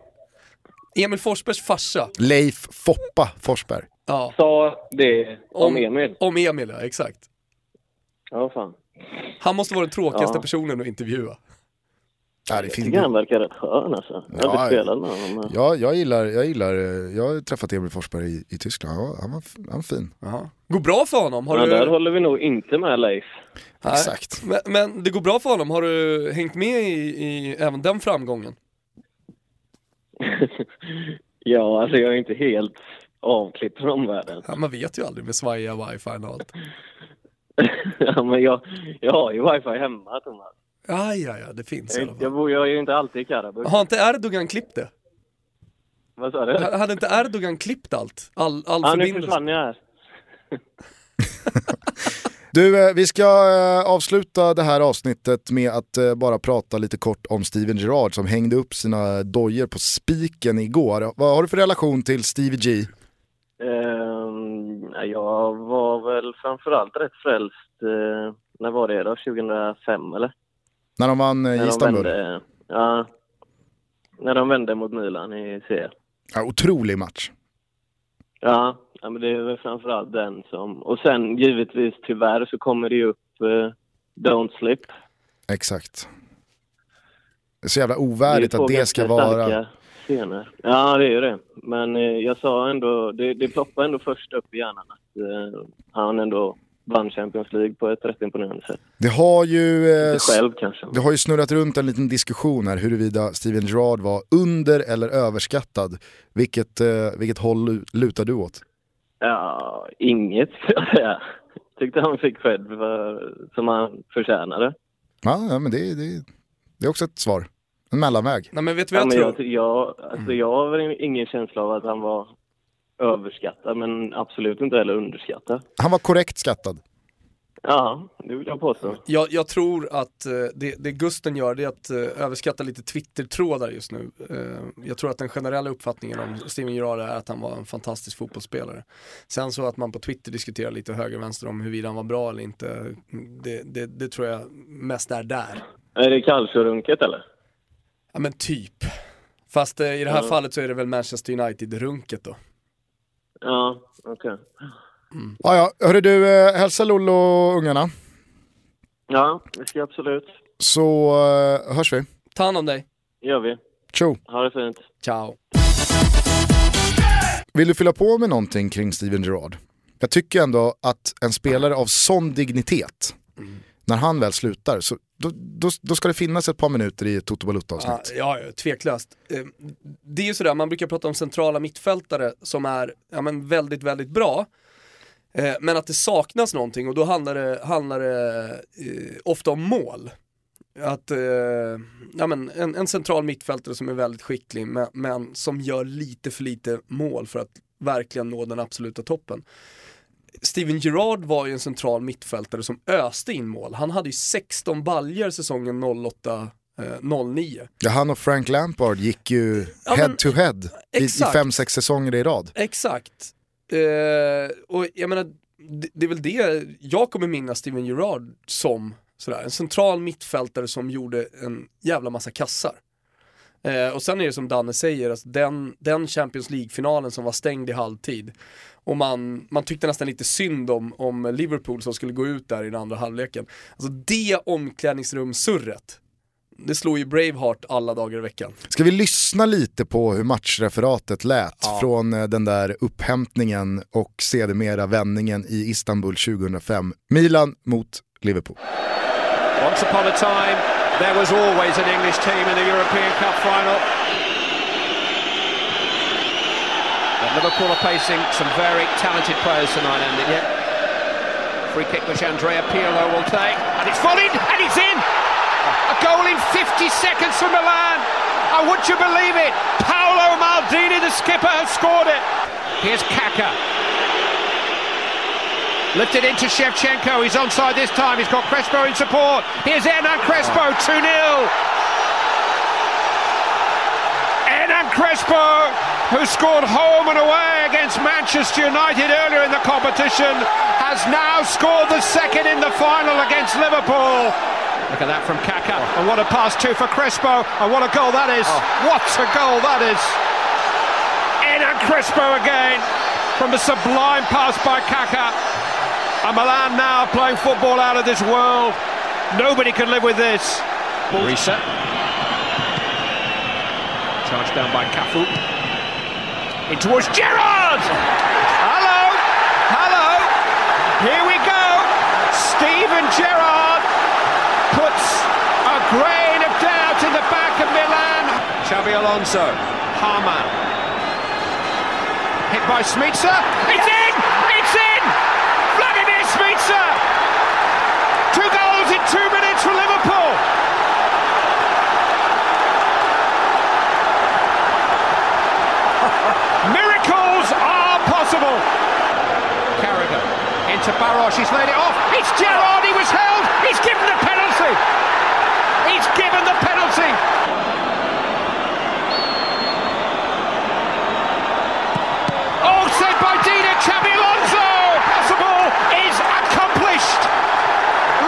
Emil Forsbergs farsa, Leif Foppa Forsberg. ja. sa det om Emil. Om Emil ja, exakt. Ja, fan. Han måste vara den tråkigaste Ja. personen att intervjua. Ja, det Jag finns, tycker han verkar rätt skön alltså. Jag har Ja, inte spelat med honom. ja, jag gillar, jag gillar, eh, jag har träffat Emil Forsberg i, i Tyskland, han var, han var, han var fin. Går bra för honom? Har Ja, du... där håller vi nog inte med Leif. Nej. Exakt. Men, men det går bra för honom, har du hängt med i, i även den framgången? ja, alltså jag är inte helt avklippt från omvärlden. Ja, man vet ju aldrig med svajiga wifi och allt. ja, men jag, jag har ju wifi hemma, Thomas. Ja, ja, ja, det finns i Jag, alla jag, fall. bor, jag är ju inte alltid i Karabuk. Har inte Erdogan klippt det? Vad sa du? H- Hade inte Erdogan klippt allt? All, all Ja, nu förbindelse? försvann jag här. Du, eh, vi ska eh, avsluta det här avsnittet med att eh, bara prata lite kort om Steven Gerrard som hängde upp sina dojor på spiken igår. Vad har du för relation till Stevie G? Ehm, jag var väl framförallt rätt frälst, när var det då? 2005 eller? När de vann i När de Istanbul? vände, ja, när de vände mot Milan i CL. Ja, otrolig match. Ja, ja men det är väl framförallt den som... Och sen givetvis tyvärr så kommer det ju upp eh, Don't Slip. Exakt. Det är så jävla ovärdigt två att det ska vara... Scener. Ja, det är ju det. Men eh, jag sa ändå, det, det ploppade ändå först upp i hjärnan att eh, han ändå vann Champions League på ett rätt imponerande sätt. Det har ju... Eh, själv kanske. Det har ju snurrat runt en liten diskussion här huruvida Steven Gerrard var under eller överskattad. Vilket, eh, vilket håll lutar du åt? Ja, inget skulle jag säga. Tyckte han fick för, som han förtjänade. Ja, ja men det, det, det är också ett svar. En mellanväg. Nej men vet vad Ja, jag tror? jag, jag, alltså jag har väl ingen känsla av att han var överskattad, men absolut inte heller underskattad. Han var korrekt skattad. Ja, det vill jag påstå. Jag, jag tror att eh, det, det Gusten gör det är att eh, överskatta lite Twitter-trådar just nu. Eh, jag tror att den generella uppfattningen om Steven Gerrard är att han var en fantastisk fotbollsspelare. Sen så att man på Twitter diskuterar lite höger och vänster om huruvida han var bra eller inte, det, det, det tror jag mest är där. Är det kallsjörunket eller? Ja men typ. Fast i det här Ja. fallet så är det väl Manchester United-runket då. Ja, okej. Ja, ja. Hörru du, eh, hälsa Lollo och ungarna. Ja, det ska jag absolut. Så eh, hörs vi. Ta hand om dig. gör vi. Tjo! Ha det fint. Ciao. Vill du fylla på med någonting kring Steven Gerrard? Jag tycker ändå att en spelare av sån dignitet, när han väl slutar, så då, då, då ska det finnas ett par minuter i ett Toto Ja, Balutta-avsnitt. ja, ja, tveklöst. Eh, Det är ju sådär, man brukar prata om centrala mittfältare som är ja, men väldigt, väldigt bra. Eh, Men att det saknas någonting och då handlar det, handlar det eh, ofta om mål. Att, eh, ja, men en, en central mittfältare som är väldigt skicklig men, men som gör lite för lite mål för att verkligen nå den absoluta toppen. Steven Gerrard var ju en central mittfältare som öste in mål. Han hade ju 16 baljer säsongen 08 eh, 09. Ja, han och Frank Lampard gick ju Ja, head men- to head i, i Exakt. fem, sex säsonger i rad. Exakt. Eh, och jag menar, det, det är väl det jag kommer minnas Steven Gerrard som. Sådär, en central mittfältare som gjorde en jävla massa kassar. Eh, och sen är det som Danne säger, alltså den, den Champions League-finalen som var stängd i halvtid. Och man, man tyckte nästan lite synd om, om Liverpool som skulle gå ut där i den andra halvleken. Alltså det omklädningsrumssurret, det slår ju Braveheart alla dagar i veckan. Ska vi lyssna lite på hur matchreferatet lät Ja. från eh, den där upphämtningen och sedermera vändningen i Istanbul 2005. Milan mot Liverpool. Once upon a time, there was always an English team in the European Cup final. But Liverpool are facing some very talented players tonight, Andy. Free kick which Andrea Pirlo will take. And it's volleyed, and it's in! A goal in 50 seconds for Milan. And would you believe it? Paolo Maldini, the skipper, has scored it. Here's Kaka. Lifted into Shevchenko. He's onside this time. He's got Crespo in support. Here's Hernan Crespo, 2 0. Hernan Crespo, who scored home and away against Manchester United earlier in the competition, has now scored the second in the final against Liverpool. Look at that from Kaka. And what a pass, too, for Crespo. And what a goal that is. Oh. What a goal that is. Hernan Crespo again from a sublime pass by Kaka. And Milan now playing football out of this world. Nobody can live with this. Reset. Charged down by Cafu. In towards Gerrard! Hello! Hello! Here we go! Steven Gerrard grain of doubt in the back of Milan. Xabi Alonso. Harman. Hit by Smitsa. It's in! It's in! Vladimir Smitsa! Two goals in two minutes for Liverpool. Miracles are possible. Carragher into Barros. He's laid it off. It's Gerrard. He was held. He's given the penalty. He's given the penalty. Oh, saved by Dina Xabi Alonso. Possible is accomplished.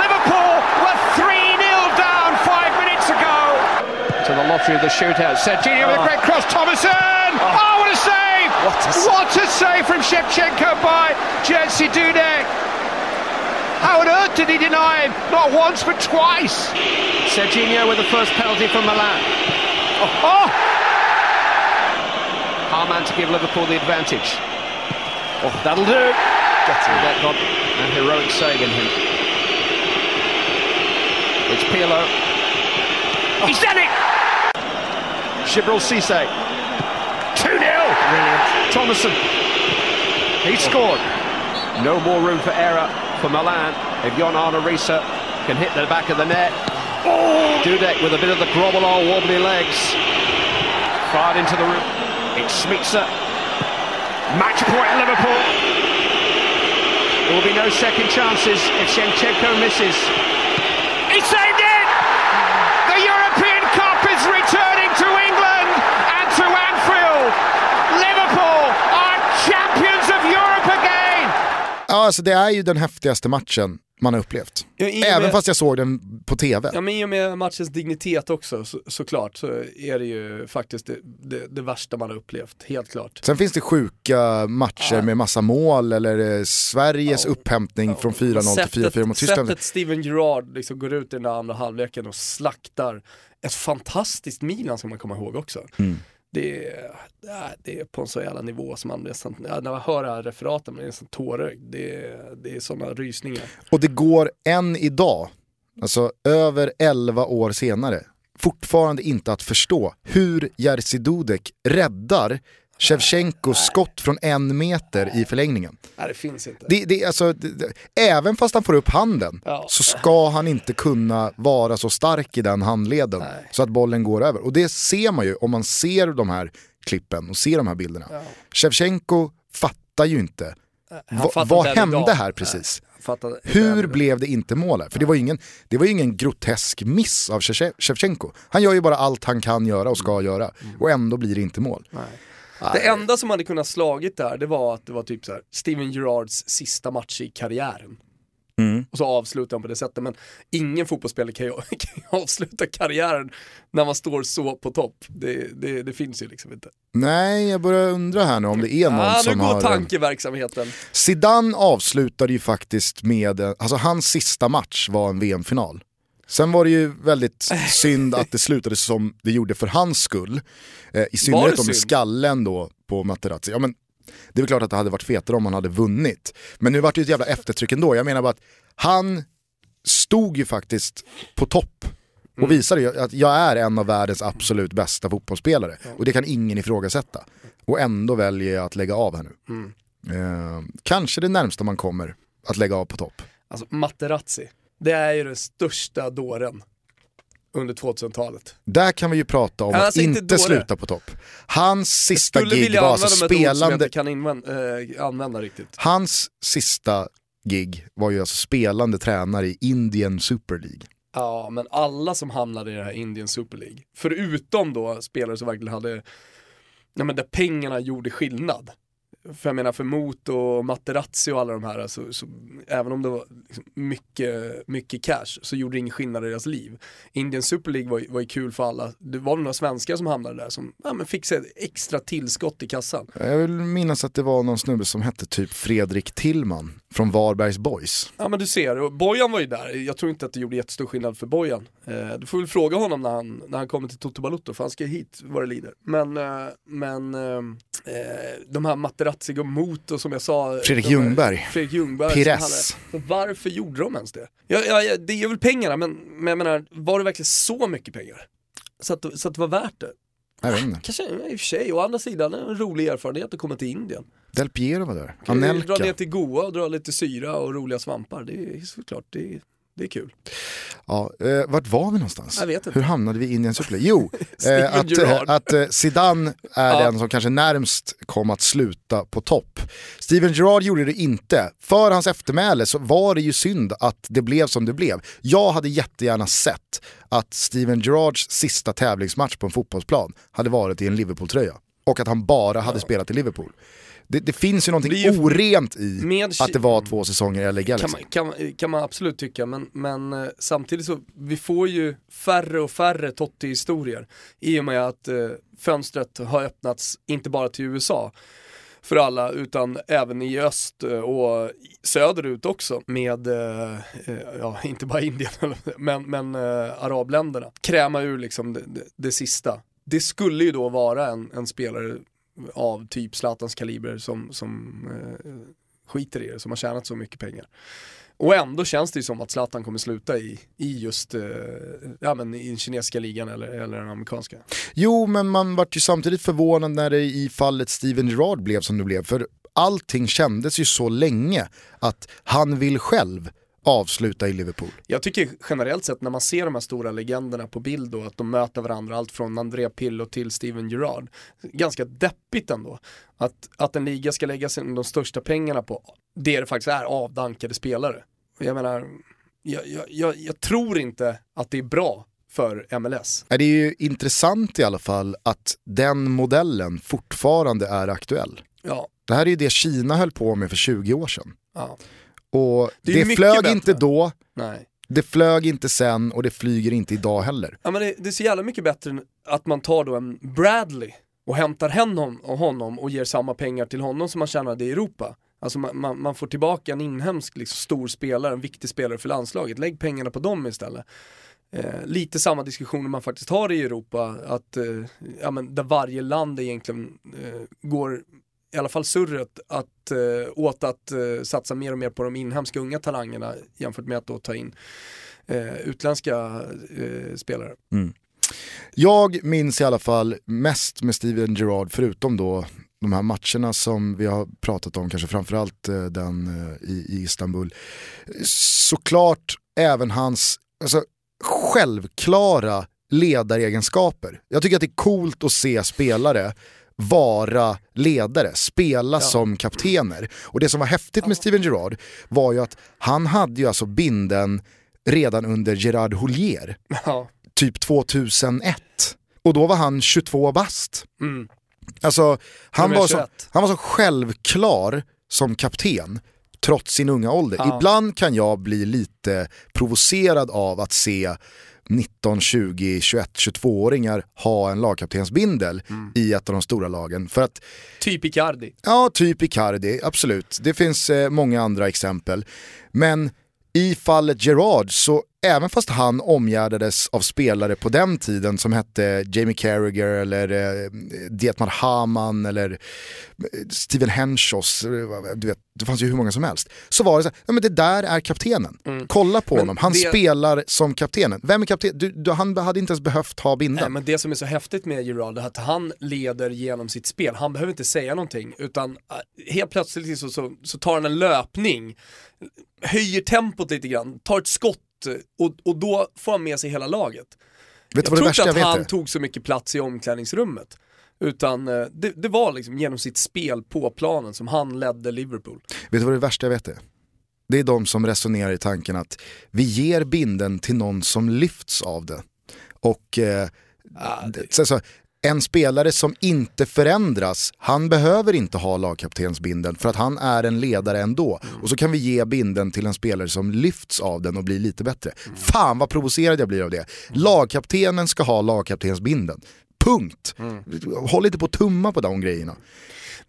Liverpool were 3-0 down five minutes ago. To the lottery of the shootout. Serginho with a oh. great cross. Thomason. Oh. oh, what a save! What a save, what a save from Shevchenko by Jerzy Dudek. How on earth did he deny him? Not once, but twice. Serginho with the first penalty from Milan. Oh, oh! Harman to give Liverpool the advantage. Oh, that'll do. That got a heroic save in him. It's Pirlo. Oh. He's done it! Gibril Cisse. 2 0. Brilliant. Thomason. He scored. No more room for error for Milan. If Jon Arne Risa can hit the back of the net. Oh! Dudek with a bit of the grovel on wobbly legs. Fired into the room. It's Smitsa. Match point Liverpool. There will be no second chances if Shevchenko misses. Ja, alltså det är ju den häftigaste matchen man har upplevt. Ja, och Även med- fast jag såg den på tv. Ja men i och med matchens dignitet också så, såklart så är det ju faktiskt det, det, det värsta man har upplevt, helt klart. Sen finns det sjuka matcher Ja. med massa mål eller eh, Sveriges upphämtning från 4-0 till 4-4 mot Tyskland. sättet Steven Gerrard liksom går ut i den där andra halvleken och slaktar ett fantastiskt Milan ska man komma ihåg också. Mm. Det, är, det är på en så jävla nivå som man nästan, när man hör det här referaten man är nästan tårögd. Det, det är sådana rysningar. Och det går än idag, alltså över 11 år senare, fortfarande inte att förstå hur Jerzy Dudek räddar Shevchenkos skott från en meter i förlängningen. Nej det finns inte. Det, det, alltså, det, även fast han får upp handen Ja. så ska han inte kunna vara så stark i den handleden Nej. så att bollen går över. Och det ser man ju om man ser de här klippen och ser de här bilderna. Ja. Shevchenko fattar ju inte. Va, vad hände idag. här precis? Nej, Hur blev det inte mål här? För det var ju ingen, det var ju ingen grotesk miss av Shevche- Shevchenko. Han gör ju bara allt han kan göra och ska göra. Och ändå blir det inte mål. Det enda som hade kunnat slagit där, det var att det var typ så här, Steven Gerrards sista match i karriären. Mm. Och så avslutar han på det sättet, men ingen fotbollsspelare kan ju, kan ju avsluta karriären när man står så på topp. Det, det, det finns ju liksom inte. Nej, jag börjar undra här nu om det är någon Ah, nu som går har... tankeverksamheten. Zidane avslutade ju faktiskt med, alltså hans sista match var en VM-final. Sen var det ju väldigt synd att det slutade som det gjorde för hans skull. Eh, I synnerhet om skallen då på Materazzi. Ja, men det är väl klart att det hade varit fetare om han hade vunnit. Men nu vart det ju ett jävla eftertryck ändå. Jag menar bara att han stod ju faktiskt på topp och visade ju att jag är en av världens absolut bästa fotbollsspelare. Och det kan ingen ifrågasätta. Och ändå väljer jag att lägga av här nu. Eh, kanske det närmsta man kommer att lägga av på topp. Alltså Materazzi, det är ju den största dåren under 2000-talet. Där kan vi ju prata om att Alltså, inte inte dåre. sluta på topp. Hans sista gig var alltså spelande, inte kan invän- eh, använda riktigt. hans sista gig var ju alltså spelande tränare i Indian Super League. Ja, men alla som hamnade i det här Indian Super League, förutom då spelare som verkligen hade, ja men där pengarna gjorde skillnad. För jag menar för MOT och Materazzi och alla de här, så, så, även om det var liksom mycket, mycket cash så gjorde det ingen skillnad i deras liv. Indian Super League var, ju- var ju kul för alla, det var några svenskar som hamnade där som ja, men fick sig ett extra tillskott i kassan. Jag vill minnas att det var någon snubbe som hette typ Fredrik Tillman från Varbergs Boys. Ja men du ser, Bojan var ju där, jag tror inte att det gjorde jättestor skillnad för Bojan. Eh, du får väl fråga honom när han, när han kommer till Toto Balutto, för han ska hit vad det lider. Men, eh, men eh, eh, de här Materazzi och Moto som jag sa. Fredrik här- Ljungberg. Fredrik Ljungberg. Pires. hade- Varför gjorde de ens det? Ja, ja, det är väl pengarna, men, men jag menar, var det verkligen så mycket pengar? Så att, så att det var värt det? Jag vet inte. Kanske i och för sig, å andra sidan en rolig erfarenhet att komma till Indien. Del Piero var där. Vi dra Anelka. ner till Goa och dra lite syra och roliga svampar, det är såklart, det, det är kul. Ja, eh, vart var vi någonstans? Jag vet inte. Hur hamnade vi i Indian Super League? Jo, eh, att, eh, att eh, Zidane är Ja. den som kanske närmst kom att sluta på topp. Steven Gerrard gjorde det inte. För hans eftermäle så var det ju synd att det blev som det blev. Jag hade jättegärna sett att Steven Gerrards sista tävlingsmatch på en fotbollsplan hade varit i en Liverpool-tröja. Och att han bara hade spelat i Liverpool. Det, det finns ju någonting ju- orent i Med- att det var två säsonger i LA Galaxy. Kan man, kan, kan man absolut tycka, men, men eh, samtidigt så, vi får ju färre och färre Totti-historier i och med att eh, fönstret har öppnats, inte bara till USA, för alla utan även i öst eh, och söderut också med, eh, eh, ja inte bara Indien men, men eh, arabländerna. Kräma ur liksom det, det, det sista. Det skulle ju då vara en, en spelare av typ Zlatans kaliber som, som eh, skiter i det, som har tjänat så mycket pengar. Och ändå känns det ju som att Zlatan kommer sluta i, i just eh, ja, men i den kinesiska ligan eller, eller den amerikanska. Jo, men man vart ju samtidigt förvånad när det i fallet Steven Gerrard blev som det blev. För allting kändes ju så länge att han vill själv avsluta i Liverpool. Jag tycker generellt sett när man ser de här stora legenderna på bild då, att de möter varandra, allt från Andrea Pillo till Steven Gerrard, ganska deppigt ändå. Att, att en liga ska lägga sig de största pengarna på det det faktiskt är, avdankade spelare. Jag menar, jag, jag, jag, jag tror inte att det är bra för MLS. Det är ju intressant i alla fall att den modellen fortfarande är aktuell. Ja. Det här är ju det Kina höll på med för 20 år sedan. ja. Och Det det, flög bättre. inte då, Nej. det flög inte sen och det flyger inte idag heller. Ja, men det, det är så jävla mycket bättre att man tar då en Bradley och hämtar och, honom och ger samma pengar till honom som man tjänade i Europa. Alltså man, man, man får tillbaka en inhemsk liksom, stor spelare, en viktig spelare för landslaget. Lägg pengarna på dem istället. Eh, lite samma diskussioner man faktiskt har i Europa, att eh, ja, men där varje land egentligen eh, går i alla fall surret att, eh, åt att eh, satsa mer och mer på de inhemska unga talangerna jämfört med att då ta in eh, utländska eh, spelare. Mm. Jag minns i alla fall mest med Steven Gerrard, förutom då de här matcherna som vi har pratat om, kanske framförallt eh, den eh, i, i Istanbul. Såklart även hans alltså, självklara ledaregenskaper. Jag tycker att det är coolt att se spelare vara ledare, spela som kaptener. Och det som var häftigt med Steven Gerrard var ju att han hade ju alltså binden redan under Gerard Houllier Ja. typ 2001. Och då var han 22 bast. Mm. Alltså, han, var så, 21. han var så självklar som kapten trots sin unga ålder. Ja. Ibland kan jag bli lite provocerad av att se 19, 20, 21, 22-åringar ha en lagkaptensbindel Mm. i ett av de stora lagen. För att Typ Icardi. Ja, typ Icardi, absolut. Det finns eh, många andra exempel. Men i fallet Gerard så även fast han omgärdades av spelare på den tiden som hette Jamie Carragher eller eh, Dietmar Hamann eller eh, Steven Henschos, eh, du vet, det fanns ju hur många som helst. Så var det så här, ja men det där är kaptenen. Kolla på Mm. Men honom, han det- spelar som kaptenen. Vem är kapten? Du, du, han hade inte ens behövt ha Nej, binden. men det som är så häftigt med Gerard är att han leder genom sitt spel. Han behöver inte säga någonting utan äh, helt plötsligt så, så, så tar han en löpning, höjer tempot lite grann, tar ett skott eh, och, och då får han med sig hela laget. vet Jag tror inte att han tog så mycket plats i omklädningsrummet. Utan eh, det, det var liksom genom sitt spel på planen som han ledde Liverpool. Vet du vad det värsta jag vet är? Det är de som resonerar i tanken att vi ger binden till någon som lyfts av det. Och eh, Ah, det- så, så, en spelare som inte förändras, han behöver inte ha lagkaptensbinden för att han är en ledare ändå. Och så kan vi ge binden till en spelare som lyfts av den och blir lite bättre. Fan vad provocerad jag blir av det. Lagkaptenen ska ha lagkaptensbinden. Punkt. Mm. Håll inte på att tumma på de grejerna.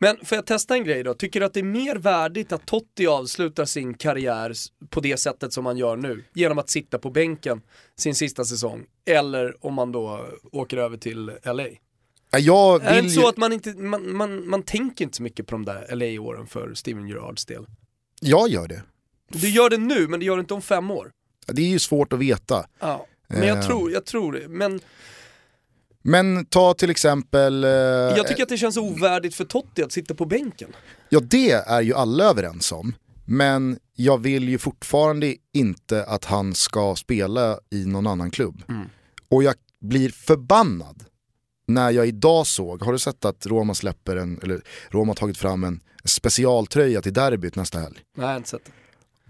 Men får jag testa en grej då? Tycker du att det är mer värdigt att Totti avslutar sin karriär på det sättet som han gör nu? Genom att sitta på bänken sin sista säsong. Eller om man då åker över till LA? Jag Är det vill inte ju... så att man inte, man, man, man tänker inte så mycket på de där LA-åren för Steven Gerrards del? Jag gör det. Du gör det nu, men du gör det inte om fem år. Det är ju svårt att veta. Ja. Men jag Eh. tror, jag tror det. Men Men ta till exempel... eh, jag tycker att det känns ovärdigt för Totti att sitta på bänken. Ja det är ju alla överens om. Men jag vill ju fortfarande inte att han ska spela i någon annan klubb. Och jag blir förbannad när jag idag såg, har du sett att Roma släpper en, eller Roma har tagit fram en specialtröja till derbyt nästa helg? Nej, jag har inte sett det.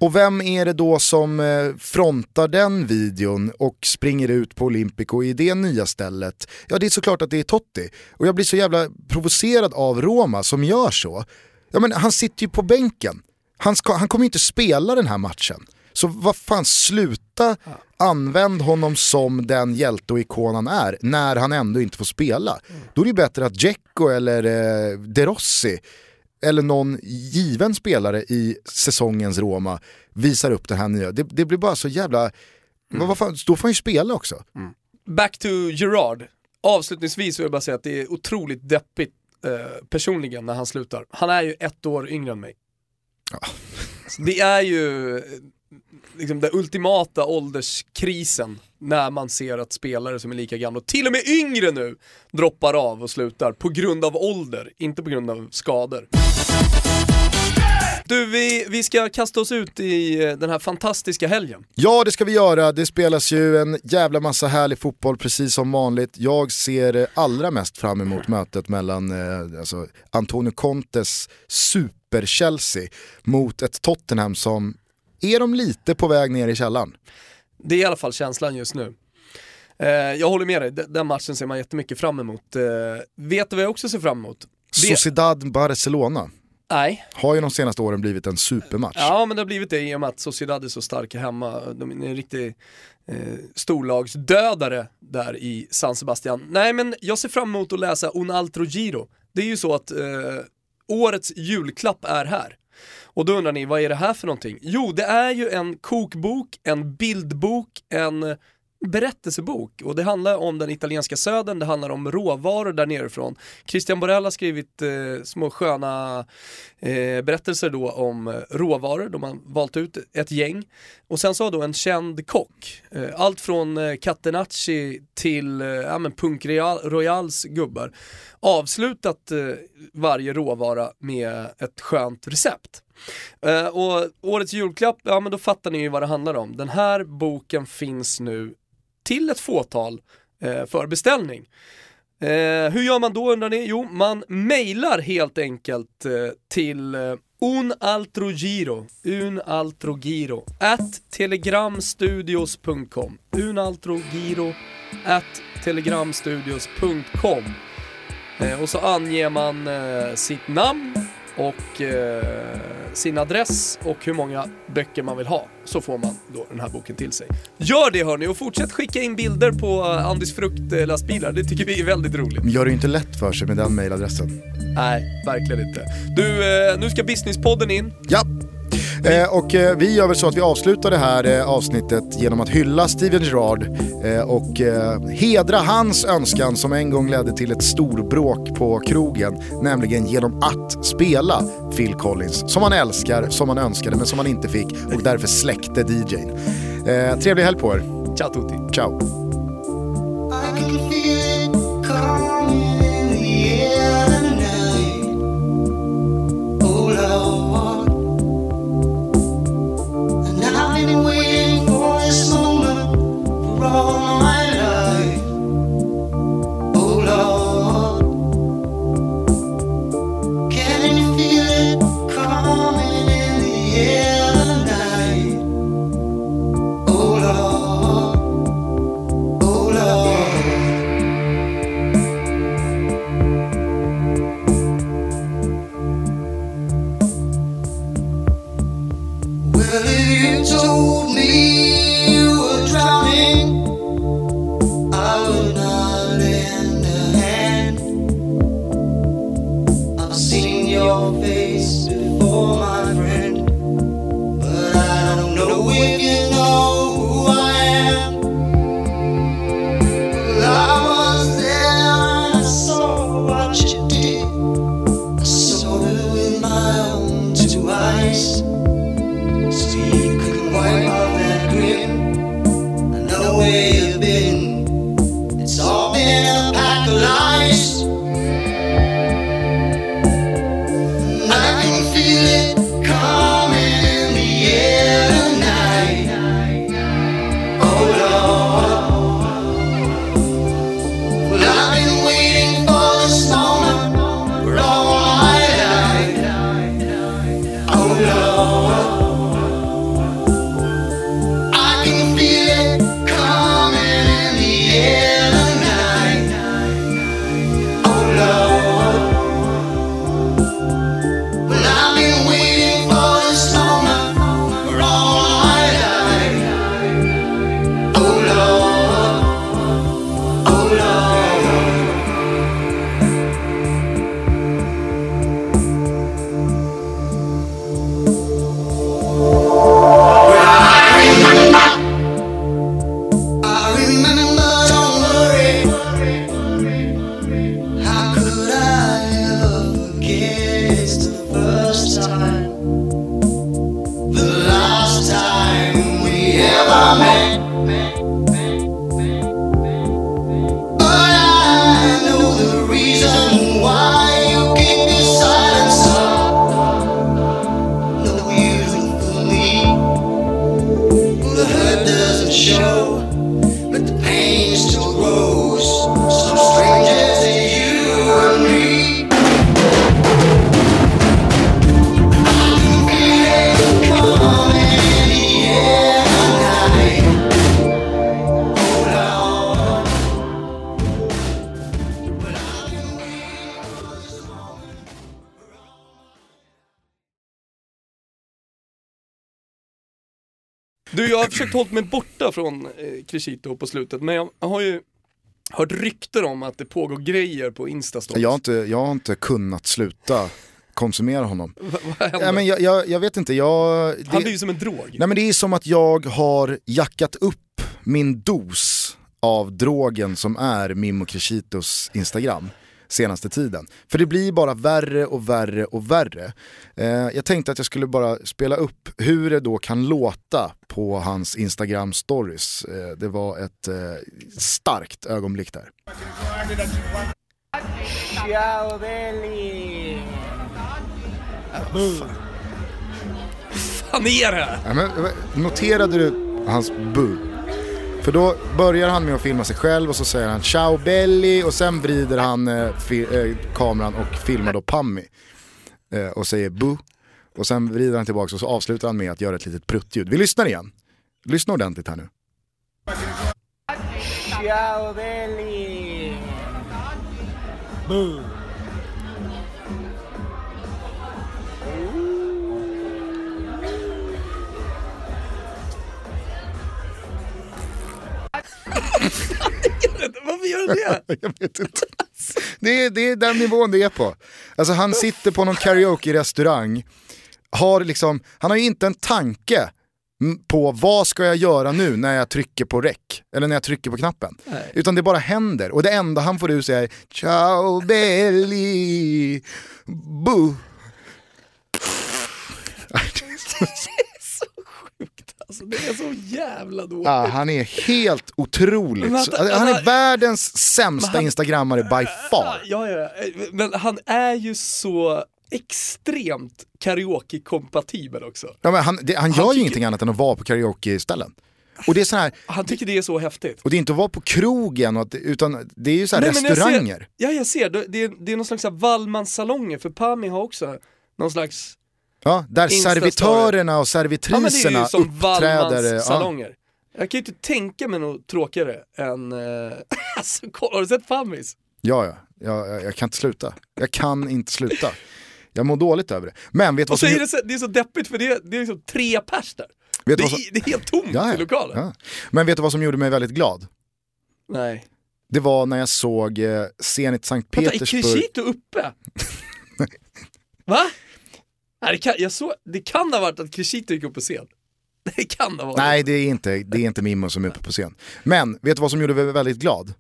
Och vem är det då som eh, frontar den videon och springer ut på Olympico i det nya stället? Ja det är såklart att det är Totti. Och jag blir så jävla provocerad av Roma som gör så. Ja men han sitter ju på bänken. Han, ska, han kommer ju inte spela den här matchen. Så vad fan, sluta använd honom som den hjälte och ikon han är när han ändå inte får spela. Då är det bättre att Dzeko eller eh, De Rossi eller någon given spelare i säsongens Roma visar upp det här nya. Det, det blir bara så jävla, men vad fan, då får han ju spela också. Back to Gerard. Avslutningsvis vill jag bara säga att det är otroligt deppigt eh, personligen när han slutar. Han är ju ett år yngre än mig. Så Det är ju liksom den ultimata ålderskrisen när man ser att spelare som är lika gamla, och till och med yngre nu, droppar av och slutar på grund av ålder, inte på grund av skador. Du, vi, vi ska kasta oss ut i eh, den här fantastiska helgen. Ja det ska vi göra, det spelas ju en jävla massa härlig fotboll precis som vanligt. Jag ser eh, allra mest fram emot mötet mellan eh, alltså, Antonio Contes super-Chelsea mot ett Tottenham som är de lite på väg ner i källaren. Det är i alla fall känslan just nu. Eh, jag håller med dig, den matchen ser man jättemycket fram emot. Eh, vet du vad jag också ser fram emot? Sociedad Barcelona Nej, har ju de senaste åren blivit en supermatch. ja men det har blivit det i och med att Sociedad är så starka hemma. De är en riktig eh, storlagsdödare där i San Sebastian. Nej men jag ser fram emot att läsa Un Altro Giro. Det är ju så att eh, årets julklapp är här. Och då undrar ni, vad är det här för någonting? Jo, det är ju en kokbok, en bildbok, en berättelsebok och det handlar om den italienska södern, det handlar om råvaror där nerifrån. Christian Borell har skrivit eh, små sköna eh, berättelser då om eh, råvaror, de har valt ut ett gäng. Och sen så har då en känd kock, eh, allt från eh, Catenacci till eh, ja, men Punk Royals gubbar, avslutat eh, varje råvara med ett skönt recept. Eh, och årets julklapp, ja men då fattar ni ju vad det handlar om. Den här boken finns nu till ett fåtal eh, för beställning. Eh, hur gör man då undrar ni? Jo, man mejlar helt enkelt eh, till eh, unaltrogiro, unaltrogiro, at telegramstudios.com, unaltrogiro, at telegramstudios.com. Eh, och så anger man eh, sitt namn och eh, sin adress och hur många böcker man vill ha. Så får man då den här boken till sig. Gör det hörni och fortsätt skicka in bilder på eh, Andis fruktlastbilar. Det tycker vi är väldigt roligt. Men gör det inte lätt för sig med den mailadressen. Nej, verkligen inte. Du, eh, nu ska Businesspodden in. Ja, eh, och eh, vi gör väl så att vi avslutar det här eh, avsnittet genom att hylla Steven Gerrard eh, och hedra hans önskan som en gång ledde till ett storbråk på krogen, nämligen genom att spela Phil Collins, som han älskar, som han önskade men som han inte fick och därför släckte DJn. Eh, trevlig helg på er, Ciao tutti. ciao! Försökt hålla mig borta från eh, Crescito på slutet, men jag har ju hört rykten om att det pågår grejer på Instastories. Jag har, inte, jag har inte kunnat sluta konsumera honom. Va-? Ja, men jag, jag, jag vet inte, jag... det- Han blir ju som en drog. Nej men det är som att jag har jackat upp min dos av drogen som är Mimmo Crescitos Instagram senaste tiden. För det blir bara värre och värre och värre. Eh, jag tänkte att jag skulle bara spela upp hur det då kan låta på hans Instagram stories. Eh, det var ett eh, starkt ögonblick där. Han är det! Ja, men, eh, noterade du hans bu? För då börjar han med att filma sig själv och så säger han ciao belly och sen vrider han eh, fi- eh, kameran och filmar då Pammi. Eh, och säger bu. Och sen vrider han tillbaka och så avslutar han med att göra ett litet pruttljud. Vi lyssnar igen. Lyssna ordentligt här nu. Varför gör han det? Jag vet inte. Det är, det är den nivån det är på. Alltså han sitter på någon karaoke-restaurang, har liksom, han har ju inte en tanke på vad ska jag göra nu när jag trycker på rec, eller när jag trycker på knappen. Utan det bara händer och det enda han får ut är Ciao belli, bu. Alltså det är så jävla dåligt. Ja, han är helt otroligt, Men så- vänta, han är världens sämsta han- instagrammare by far. Ja, ja, men han är ju så extremt karaoke-kompatibel också. Ja, men han, det, han gör Han ju tycker- ingenting annat än att vara på karaoke-ställen. Och det är så här, Han tycker det är så häftigt. och det är inte att vara på krogen, att, utan det är ju så här Nej, men jag restauranger. Ser, ja, jag ser. Det, är, det är någon slags Wallmans-salonger, för Pami har också någon slags... Ja, där servitörerna och Ja, men det är servitriserna ju som uppträder. Ja. Wallmans-salonger. Jag kan ju inte tänka mig något tråkigare än... Eh, alltså, kolla, har du sett Pamis? Ja, ja, ja, jag, jag kan inte sluta. Jag kan inte sluta. Jag mår dåligt över det. Men vet du Och vad så som... är det, så, det är så deppigt för det, det är liksom tre pers där. vet Det som... är, det är helt tomt Ja, i ja, lokalen. ja. Men vet du vad som gjorde mig väldigt glad? Nej. Det var när jag såg eh, Zenit Sankt Vänta, är Petersburg. Crescito uppe? Va? Nej, det, kan, jag såg, det kan ha varit att Crescito gick upp på scen. Det kan ha varit. Nej, det är inte, det är inte Mimmo som är uppe på scen. Men vet du vad som gjorde mig väldigt glad?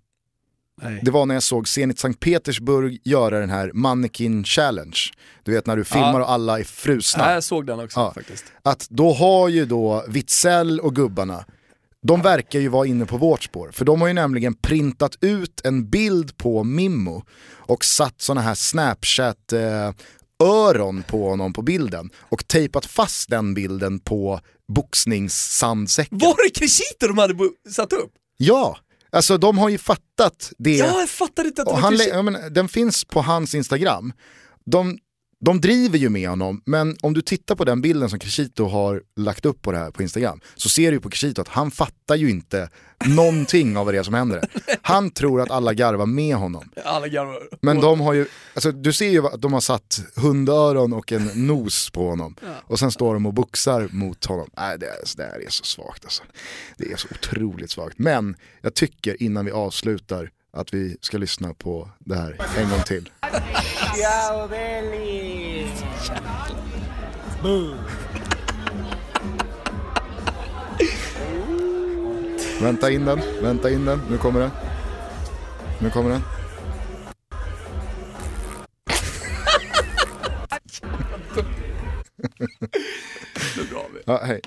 Nej. Det var när jag såg Zenit Sankt Petersburg göra den här Mannequin Challenge. Du vet när du filmar och alla är frusna. Nej, jag såg den också Ja. faktiskt. Att då har ju då Witzell och gubbarna, de verkar ju vara inne på vårt spår. För de har ju nämligen printat ut en bild på Mimmo och satt såna här Snapchat eh, öron på honom på bilden och tejpat fast den bilden på boxningssandsäcken. Var det Crescito de hade satt upp? Ja, alltså de har ju fattat det. Ja, jag fattade inte att det Och var han, ja, men, den finns på hans Instagram. De, de driver ju med honom, men om du tittar på den bilden som Crescito har lagt upp på det här på Instagram, så ser du på Crescito att han fattar ju inte någonting av vad det är som händer. Han tror att alla garvar med honom. Alla garvar. Men de har ju, alltså du ser ju att de har satt hundöron och en nos på honom. Och sen står de och boxar mot honom. Nej, det, är, det här är så svagt alltså. Det är så otroligt svagt. Men jag tycker innan vi avslutar att vi ska lyssna på det här en gång till. Vänta in den, vänta in den, nu kommer den. Nu kommer den. Det är bra. Ja, hej.